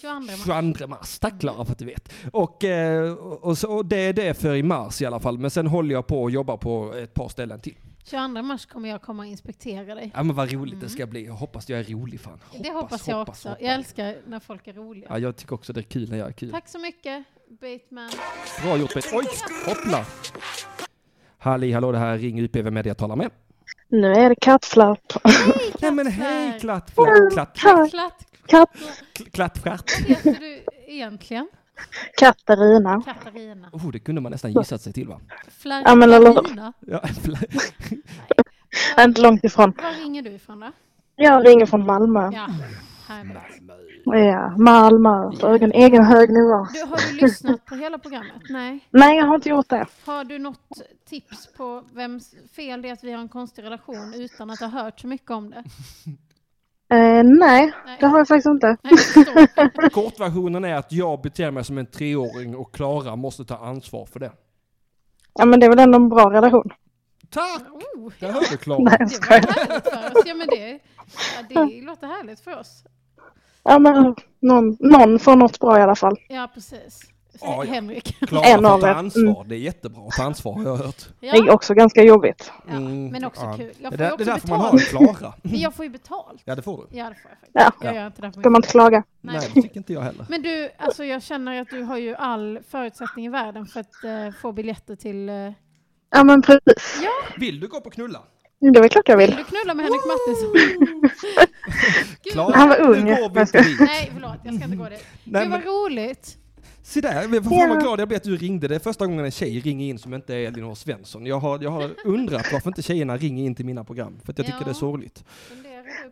22 mars. 22 mars. Tack Klara för att du vet. Och, eh, och, så, och det är det för i mars i alla fall. Men sen håller jag på och jobbar på ett par ställen till. 22 mars kommer jag komma och inspektera dig. Ja men vad roligt det ska bli. Jag hoppas jag är rolig fan. det hoppas jag också. Jag älskar när folk är roliga. Ja, jag tycker också det är kul när jag är kul. Tack så mycket, Bateman. Bra gjort Bett. Oj, hoppla! Halli hallå, det här är Ring UP, vem är det jag talar med? Nu är det kattflapp. Nej men hej Klatt. klatt, klatt, klatt, Klatt. Katt, klattstjärt. Vad heter du egentligen? Katarina. Katarina. Oh, det kunde man nästan gissat sig till va? Ja, Flärina. Ja, Inte långt ifrån. Var ringer du ifrån då? Jag ringer från Malmö. Ja, härligt. Ja, Malmö. Så en egen hög nivå. Du, har du lyssnat på hela programmet? Nej. Nej, jag har inte gjort det. Har du något tips på vems fel det är att vi har en konstig relation utan att ha hört så mycket om det? Eh, nej, Nej. det har jag faktiskt inte. Nej. Kortversionen är att jag beter mig som en treåring och Klara måste ta ansvar för det. Ja, men det är väl ändå en bra relation. Tack! Oh, Det ja. hörde Klara. Nej, jag Det var härligt för oss. Ja, men det, ja, det låter härligt för oss. Ja, men någon, någon får något bra i alla fall. Ja, precis. Ja, ja. Henrik. Klara En av er. ansvar. Det är jättebra att ta ansvar har jag hört. Det är Ja, också ganska jobbigt. ja, men också ja. kul. Jag Det, får ju där, det är också därför man har betalt. Klara. Men jag får ju betalt. Ja, det får du. Ja, det får jag faktiskt. Ja. Jag gör inte det Ska man inte klaga? Nej. Nej, det tycker inte jag heller. Men du, alltså jag känner att du har ju all förutsättning i världen för att eh, få biljetter till... eh, Ja, men precis. Vill du gå på knulla? Det är väl klart jag vill vill. du knulla med Henrik Klara, Han var ung. nu går vi Jag inte ska- dit. Nej, förlåt, jag ska inte gå dit. Nej, Gud vad men, roligt. Se där, vad fan Ja. glad jag blir att du ringde. Det är första gången en tjej ringer in som inte är Elinor Svensson. Jag har, jag har undrat varför inte tjejerna ringer in till mina program. För att jag tycker Ja. det är sorgligt.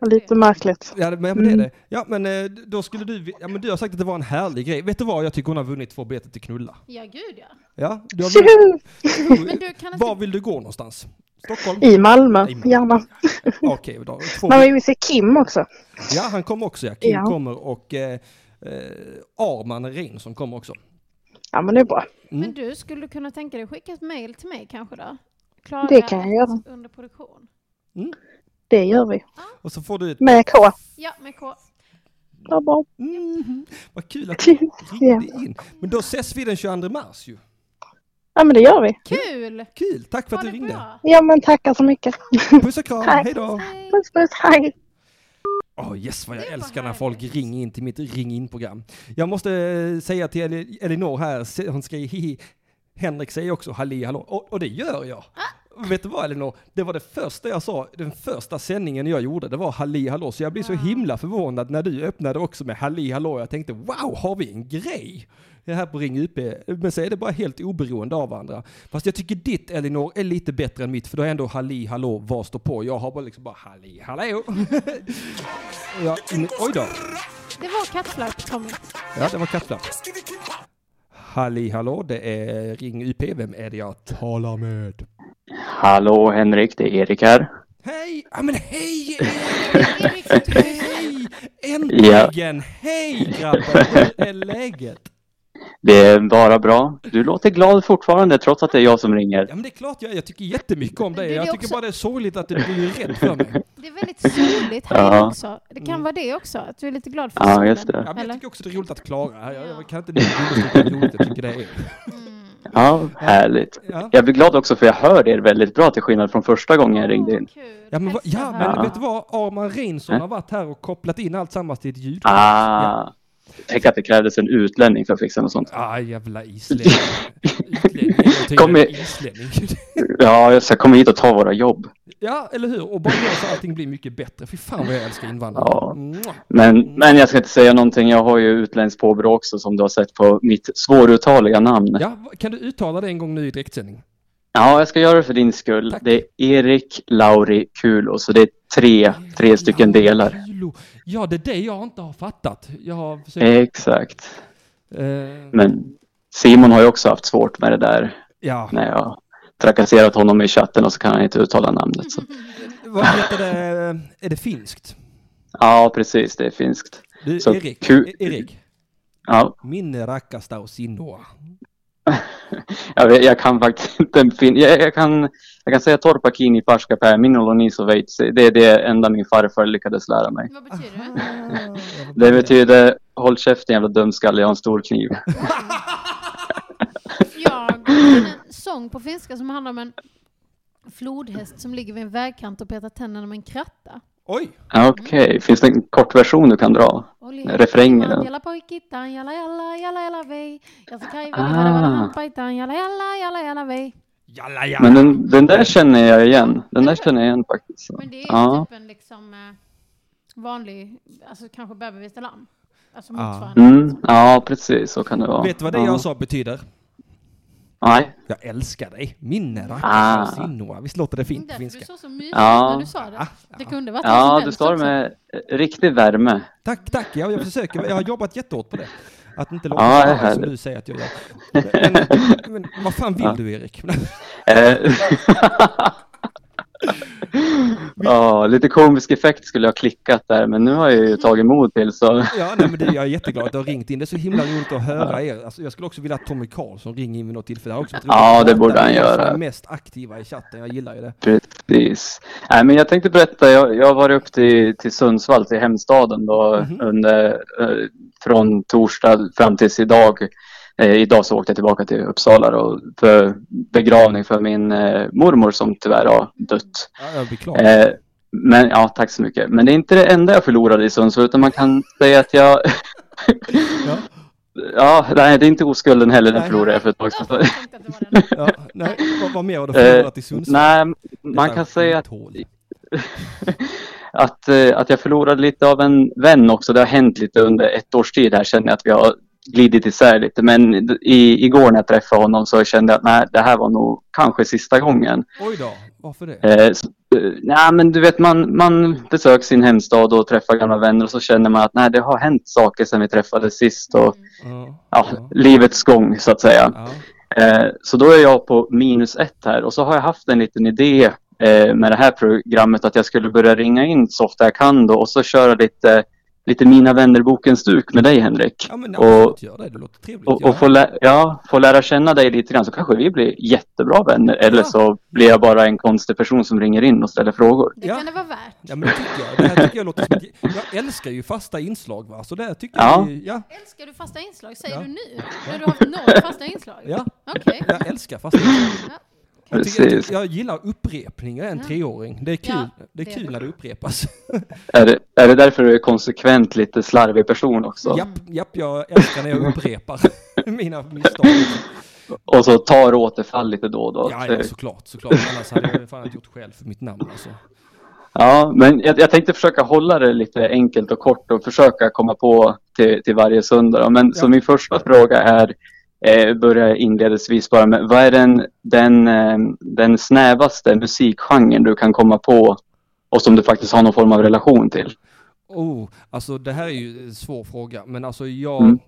Lite märkligt. Ja, men, men det är Mm. det. Ja, men eh, då skulle du, vi- ja men du har sagt att det var en härlig grej. Vet du vad? Jag tycker hon har vunnit två biljetter till knulla. Ja, gud ja. Ja, du har vunnit. Men du kan Var vill du gå någonstans? Stockholm? I Malmö, I Malmö. gärna. Okej, då. Två Man vill se Kim också. Ja, han kommer också ja. Kim Ja. kommer och eh, Arman Rein som kommer också. Ja men det är bra. Men du, skulle kunna tänka dig att skicka ett mail till mig kanske då? Klaga Det kan jag göra. Under produktion. Det gör vi. Och så får du ett... Med K. Ja, med K. Ja, bra. Mhm. Vad kul att du ringde in. Men då ses vi den 22 mars ju. Ja men det gör vi. Kul! Kul, tack för att du ringde. bra. Ja men tackar så mycket. Puss och kram, hej då. Puss puss, hej. Åh yes vad jag älskar när folk ringer in till mitt ring in-program. Jag måste eh, säga till Eli- Elinor här, hon skriver hihi. Henrik säger också halli hallå, och, och det gör jag. Vet du vad Elinor? Det var det första jag sa, den första sändningen jag gjorde, det var halli hallå. Så jag blir så himla förvånad när du öppnade också med halli hallå. Jag tänkte wow, har vi en grej? Det här på Ring UP. Men så är det bara helt oberoende av varandra. Fast jag tycker ditt Elinor är lite bättre än mitt, för då är ändå halli hallå, vad står på? Jag har bara liksom bara halli hallå. ja, in, oj då. Det var kattflack, Tommy. Ja, det var kattflapp. Halli hallå, det är Ring UP. Vem är det jag talar med? Hallå Henrik, det är Erik här. Hej! Ja men hej! Erik, Hej! Äntligen! Hej grabbar! Hur är läget? Det är bara bra. Du låter glad fortfarande trots att det är jag som ringer. Ja men det är klart jag, jag tycker jättemycket om dig. det är Jag det tycker också- bara det är sorgligt att du blir rädd för mig. Det är väldigt soligt här Ja. också. Det kan Mm. vara det också, att du är lite glad för Ja, solen. just det. Ja, men jag tycker också det är roligt att Klara, jag, jag kan inte understryka hur roligt jag tycker det är. Ja, härligt. Ja. Jag blir glad också för jag hör er väldigt bra till skillnad från första gången jag ringde in. Kul. Ja men, va- ja, men vet du vad? Arman Reinsson har varit här och kopplat in allt sammans till ett ljud. Ah, tänk att det krävdes en utlänning för att fixa något sånt. Ah, jävla islänning. Kom med- islänning. Ja, jag ska komma hit och ta våra jobb. Ja, eller hur? Och bara gör så allting blir mycket bättre. Fy fan vad jag älskar invandrare. Ja. Men, men jag ska inte säga någonting. Jag har ju utländskt påbrå också som du har sett på mitt svåruttaliga namn. Ja, kan du uttala det en gång nu i direktsändning? Ja, jag ska göra det för din skull. Tack. Det är Erik Lauri Kulo, så det är tre, tre stycken delar. Ja, det är det jag inte har fattat. Jag har försökt... Exakt. Eh, Men Simon har ju också haft svårt med det där ja, när jag trakasserat honom i chatten och så kan han inte uttala namnet. Så. vad heter det? Är det finskt? Ja, precis. Det är finskt. Du, Så Erik, E- Erik. Ja, Minne rackasta och sinnoa. jag, vet, jag kan faktiskt inte fin- jag, jag, kan, jag kan säga torpa kini parska pää, minulla ni så veitsi. Det är det enda min farfar lyckades lära mig. Vad betyder det? Det betyder håll käften jävla dumskalle, jag har en stor kniv. Jag har en sång på finska som handlar om en flodhäst som ligger vid en vägkant och petar tänderna med en kratta. Oj! Okej, finns det en kort version du kan dra? Refrängen? Jalla poikittain, jalla jalla, jalla jalla kai Ah. jalla jalla. Men den, den där känner jag igen. Den där känner jag igen faktiskt. Men det är Ja. typ en liksom eh, vanlig, alltså kanske bebisvita lamm. Alltså Ah. motsvarande. Mm, ja, precis. Så kan det vara. Vet du vad det ja. jag sa betyder? Nej. Jag älskar dig. Minne rackasta Ah. sinnoa. Visst låter det fint på Därför du finska? såg så mysig Ja. när du sa det. Ah, Det ja. kunde varit Ja, som du står också. med eh, riktig värme. Tack, tack. Ja, jag försöker. Jag har jobbat jättehårt på det. Att inte låta Ja, det som du säger att jag gör. Men, men vad fan vill Ja. du Erik? Ja, lite komisk effekt skulle jag ha klickat där, men nu har jag ju tagit mod till så. Ja, nej, men det, jag är jätteglad att du har ringt in. Det är så himla roligt att höra er. Alltså, jag skulle också vilja att Tommy Karlsson ringer in vid något tillfälle. Också Ja, det borde han göra. är mest aktiva i chatten. Jag gillar ju det. Precis. Nej, men jag tänkte berätta, jag, jag varit upp till, till Sundsvall, till hemstaden då, Mhm. under, eh, från torsdag fram tills idag. Eh, idag så åkte jag tillbaka till Uppsala då, för begravning för min eh, mormor som tyvärr har dött. Ja, jag. Eh, men ja, tack så mycket. Men det är inte det enda jag förlorade i Sundsvall, utan man kan säga att jag... Ja. ja, nej, det är inte oskulden heller, den förlorade jag för ett tag sedan. Ja, nej, vad, vad mer har du förlorat i Sundsvall? Eh, Nej, man kan säga att, att, eh, att jag förlorade lite av en vän också. Det har hänt lite under ett års tid här känner jag att vi har glidit isär lite. Men i, igår när jag träffade honom så kände jag att nej, det här var nog kanske sista gången. Oj då, varför det? Eh, så, eh, nej, men du vet, man, man besöker sin hemstad och träffar gamla vänner och så känner man att nej, det har hänt saker sedan vi träffades sist och Ja, ja, ja, livets gång så att säga. ja. Eh, så då är jag på minus ett här och så har jag haft en liten idé eh, med det här programmet att jag skulle börja ringa in så ofta jag kan då och så köra lite lite Mina vänner-bokens duk med dig Henrik. Ja men och, absolut, gör det. Det låter trevligt. och, och få, lä- ja, få lära känna dig lite grann så kanske vi blir jättebra vänner. Eller Ja. så blir jag bara en konstig person som ringer in och ställer frågor. Det Ja. kan det vara värt. Ja men det tycker jag. Det här tycker jag låter som ett, Jag älskar ju fasta inslag va, så det tycker Ja. jag, ja, Älskar du fasta inslag? Säger Ja. du nu? När du har haft noll fasta inslag? ja, Okej. jag älskar fasta inslag. Ja. Jag, tycker, jag, gillar upprepning, jag är en Ja. treåring. Det är kul, Ja, det är det är kul det. när det upprepas. Är det, är det därför du är konsekvent lite slarvig person också? japp, japp, jag älskar när jag upprepar mina misstag. Och så tar återfall lite då och då. Ja, ja, såklart, såklart. Annars hade jag fan inte gjort själv för mitt namn alltså. Ja, men jag, jag tänkte försöka hålla det lite enkelt och kort och försöka komma på till, till varje söndag. Men så Ja. min första fråga är, eh, börjar inledningsvis bara med, vad är den, den, eh, den snävaste musikgenren du kan komma på och som du faktiskt har någon form av relation till? Oh, alltså det här är ju en svår fråga, men alltså jag... Mm.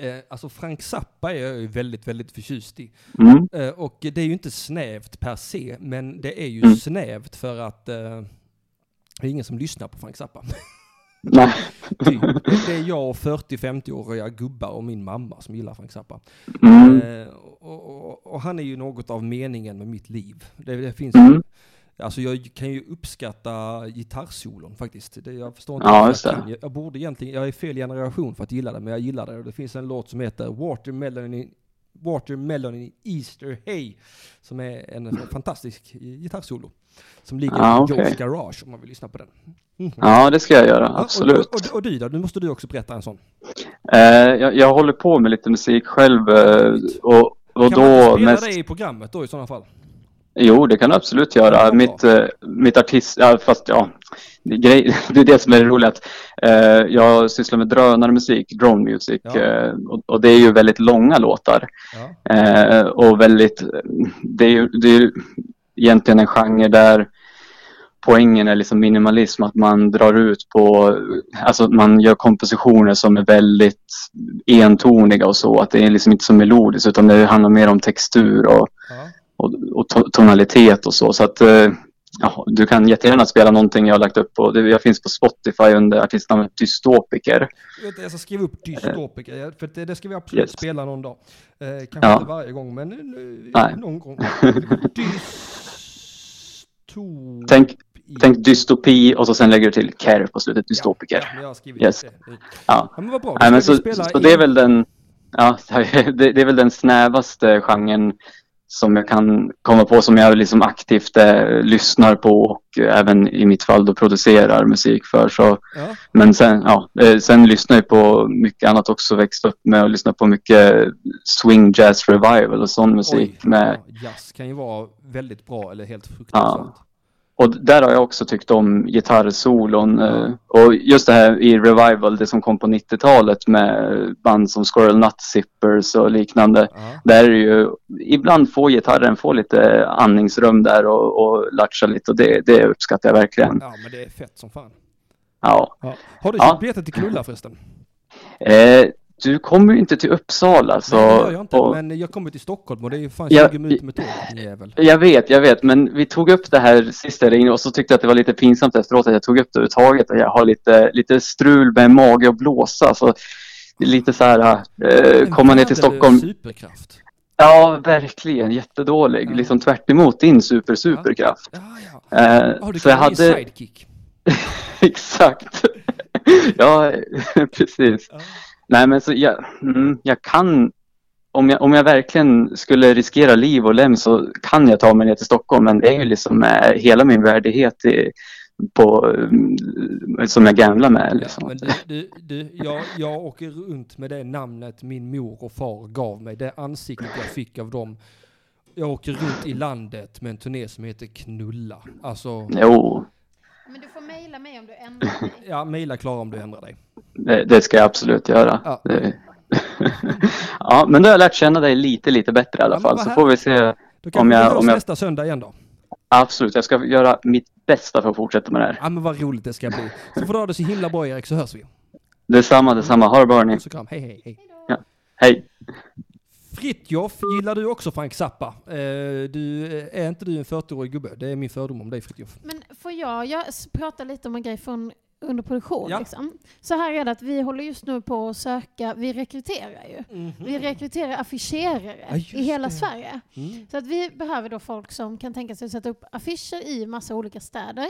Eh, alltså Frank Zappa är jag ju väldigt, väldigt förtjust i. Mm. Eh, och det är ju inte snävt per se, men det är ju Mm. snävt för att eh, det är ingen som lyssnar på Frank Zappa. Nej. Typ. Det är jag och 40-50-åriga gubbar och min mamma som gillar Frank Zappa. Mm. Eh, och, och, och han är ju något av meningen med mitt liv. Det, det finns Mm. Alltså jag kan ju uppskatta gitarrsolon faktiskt. Det, jag förstår inte Ja, jag. Jag, jag borde egentligen, jag är fel generation för att gilla det, men jag gillar det. Och det finns en låt som heter Watermelon in, Watermelon in Easter Hay, som är en fantastisk gitarrsolo. Som ligger Ah, i okej. Joe's Garage om man vill lyssna på den. Mhm. Ja, det ska jag göra, absolut. Och, och, och du då? Nu måste du också berätta en sån. Eh, jag, jag håller på med lite musik själv eh, och, och kan man då inte spela mest... det i programmet då i sådana fall? Jo, det kan du absolut göra. Ja, mitt, eh, mitt artist, ja, fast ja, det, är grej, det är det som är det roliga. Att, eh, jag sysslar med drönarmusik, drone music, Ja. eh, och, och det är ju väldigt långa låtar. Ja. Eh, och väldigt, det är det är ju egentligen en genre där poängen är liksom minimalism, att man drar ut på, alltså man gör kompositioner som är väldigt entoniga och så, att det är liksom inte så melodiskt utan det handlar mer om textur och, Ja. och, och to- tonalitet och så. Så att eh, ja, du kan jättegärna spela någonting jag har lagt upp på, jag finns på Spotify under artistnamnet Dystopiker. Jag, ska skriva upp dystopiker, för det, det ska vi absolut Yes. spela någon dag. Eh, kanske Ja. inte varje gång, men eh, Nej. någon gång. Dysto... Tänk, tänk dystopi och så sen lägger du till care på slutet, dystopiker. Ja, jag har skrivit Yes. det. Ja. Ja, men vad bra. Nej, men så, så det är väl den, ja, det, det är väl den snävaste genren som jag kan komma på som jag liksom aktivt eh, lyssnar på och eh, även i mitt fall då producerar musik för. Så, Ja. men sen, ja, eh, sen lyssnar jag på mycket annat också, växt upp med att lyssna på mycket swing jazz revival och sån musik. Oj, med, ja, jazz kan ju vara väldigt bra eller helt fruktansvärt. Ja. Och där har jag också tyckt om gitarrsolon. eh, Och just det här i Revival, det som kom på 90-talet med band som Squirrel Nut Zippers och liknande. Ja. Där är det ju, ibland får gitarren få lite andningsrum där och, och latcha lite och det, det uppskattar jag verkligen. ja, men det är fett som fan. Ja. Ja. Har du Ja. köpt biljetter till Knulla förresten? Eh, du kommer ju inte till Uppsala så... Nej, det gör jag inte, och- men jag kommer till Stockholm och det är ju fan Ja, 20 minuter med tåg, jävel. Jag vet, jag vet, men vi tog upp det här sist jag ringde och så tyckte jag att det var lite pinsamt efteråt att jag tog upp det överhuvudtaget. Och jag har lite, lite strul med mage och blåsa. Så lite så här, En komma ner till Stockholm. superkraft. Ja, verkligen. Jättedålig. Ja. Liksom tvärt emot din super, superkraft. Ja, ja. Eh, Ja, du så jag hade... sidekick. Exakt. ja, precis. Ja. Nej, men så jag, mm, jag kan... Om jag, om jag verkligen skulle riskera liv och lem så kan jag ta mig ner till Stockholm. Men det är ju liksom eh, hela min värdighet i, på, mm, som jag gamblar med. Ja, Liksom. men du, du, du, jag, jag åker runt med det namnet min mor och far gav mig, det ansiktet jag fick av dem. Jag åker runt i landet med en turné som heter Knulla. Alltså, Jo, Men du får mejla mig om du ändrar dig. ja, mejla Klara om du ändrar dig. det, det ska jag absolut göra. Ja. Det- ja, men då har jag lärt känna dig lite, lite bättre i alla Ja, fall. Så här- får vi se. Då kan Om vi jag- om jag- nästa söndag igen då. Absolut, jag ska göra mitt bästa för att fortsätta med det här. Ja men vad roligt det ska bli. Så får du ha det så himla bra Erik, så hörs vi. Detsamma, detsamma. Ha det bra hörni. Puss och kram, hej hej hej. Hej. Fritjof, gillar du också Frank Zappa? Eh, du, är inte du en 40-årig gubbe? Det är min fördom om dig Fritjof. Men får jag, jag prata lite om en grej från under produktion. Ja. Liksom. Så här är det att vi håller just nu på att söka, vi rekryterar ju. Vi rekryterar affischerare Ja, i hela det. Sverige. Mm. Så att vi behöver då folk som kan tänka sig att sätta upp affischer i massa olika städer.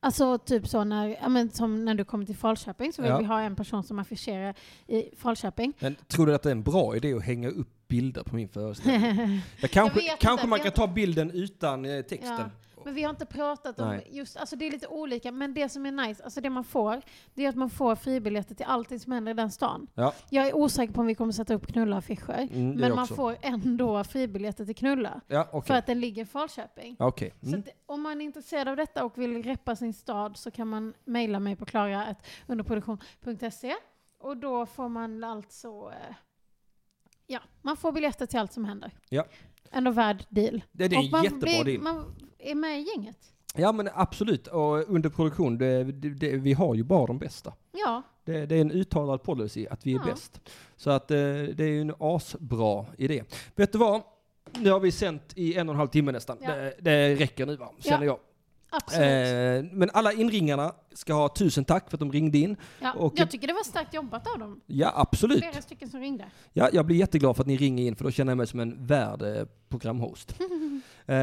Alltså typ så när, ja, men, som när du kommer till Falköping så vill Ja. vi ha en person som affischerar i Falköping. Men tror du att det är en bra idé att hänga upp bilder på min föreställning? Kanske kanske man kan ta bilden utan eh, texten. Ja. Men vi har inte pratat om Nej. just, alltså det är lite olika, men det som är nice, alltså det man får, det är att man får fribiljetter till allting som händer i den stan. Ja. Jag är osäker på om vi kommer sätta upp knulla-affischer, Mm, men man också. får ändå fribiljetter till knulla. Ja, okej. För att den ligger i Falköping. Ja, Okej. Så Mm. att om man är intresserad av detta och vill reppa sin stad så kan man mejla mig på klara.underproduktion.se och då får man alltså, eh, ja, man får biljetter till allt som händer. Ja. Ändå värd deal. Det, det är en man jättebra blir- deal. Man är med i gänget. Ja men absolut, och under produktion, det, det, vi har ju bara de bästa. Ja, Det, det är en uttalad policy att vi är Ja. bäst. Så att eh, det är ju en asbra idé. Vet du vad? Nu har vi sänt i en och en halv timme nästan. Ja. Det, det räcker nu va, känner jag. Absolut. Eh, men alla inringarna ska ha tusen tack för att de ringde in. ja, och- jag tycker det var starkt jobbat av dem. Ja, absolut. Flera stycken som ringde. Ja, jag blir jätteglad för att ni ringer in för då känner jag mig som en värd eh, programhost. eh,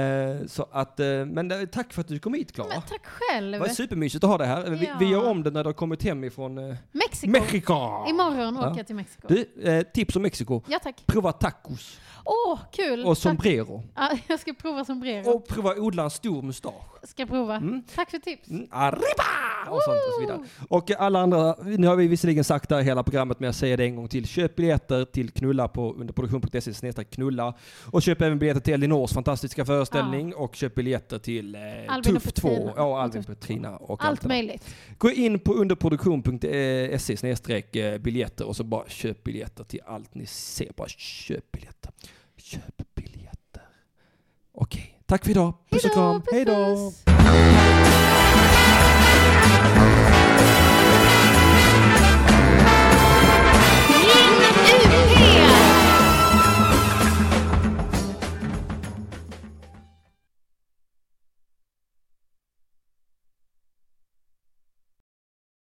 så att, eh, men tack för att du kom hit Klara. Men tack själv. Det var supermysigt att ha dig här. Vi, Ja. vi gör om det när du har kommit hem ifrån Mexiko. Mexiko. Imorgon åker Ja. jag till Mexiko. Du, tips om Mexiko. Ja tack. Prova tacos Åh, kul! och Tack. sombrero. Ja, jag ska prova sombrero. Och prova odla en stor mustasch. Ska prova. Mm. Tack för tips. Mm, arriba! Och sånt och så vidare. Och alla andra, nu har vi visserligen sagt det här hela programmet men jag säger det en gång till. Köp biljetter till knulla på underproduktion.se snedstreck knulla. Och köp även biljetter till Elinors fantastiska föreställning och köp biljetter till eh, och Tuff 2. Petrina. Ja, Och Albin Tuff Petrina och Allt där. möjligt. Gå in på underproduktion.se snedstreck eh, biljetter och så bara köp biljetter till allt ni ser. Bara köp biljetter. Köp biljetter. Okej, tack för idag. Puss och kram. Hej då!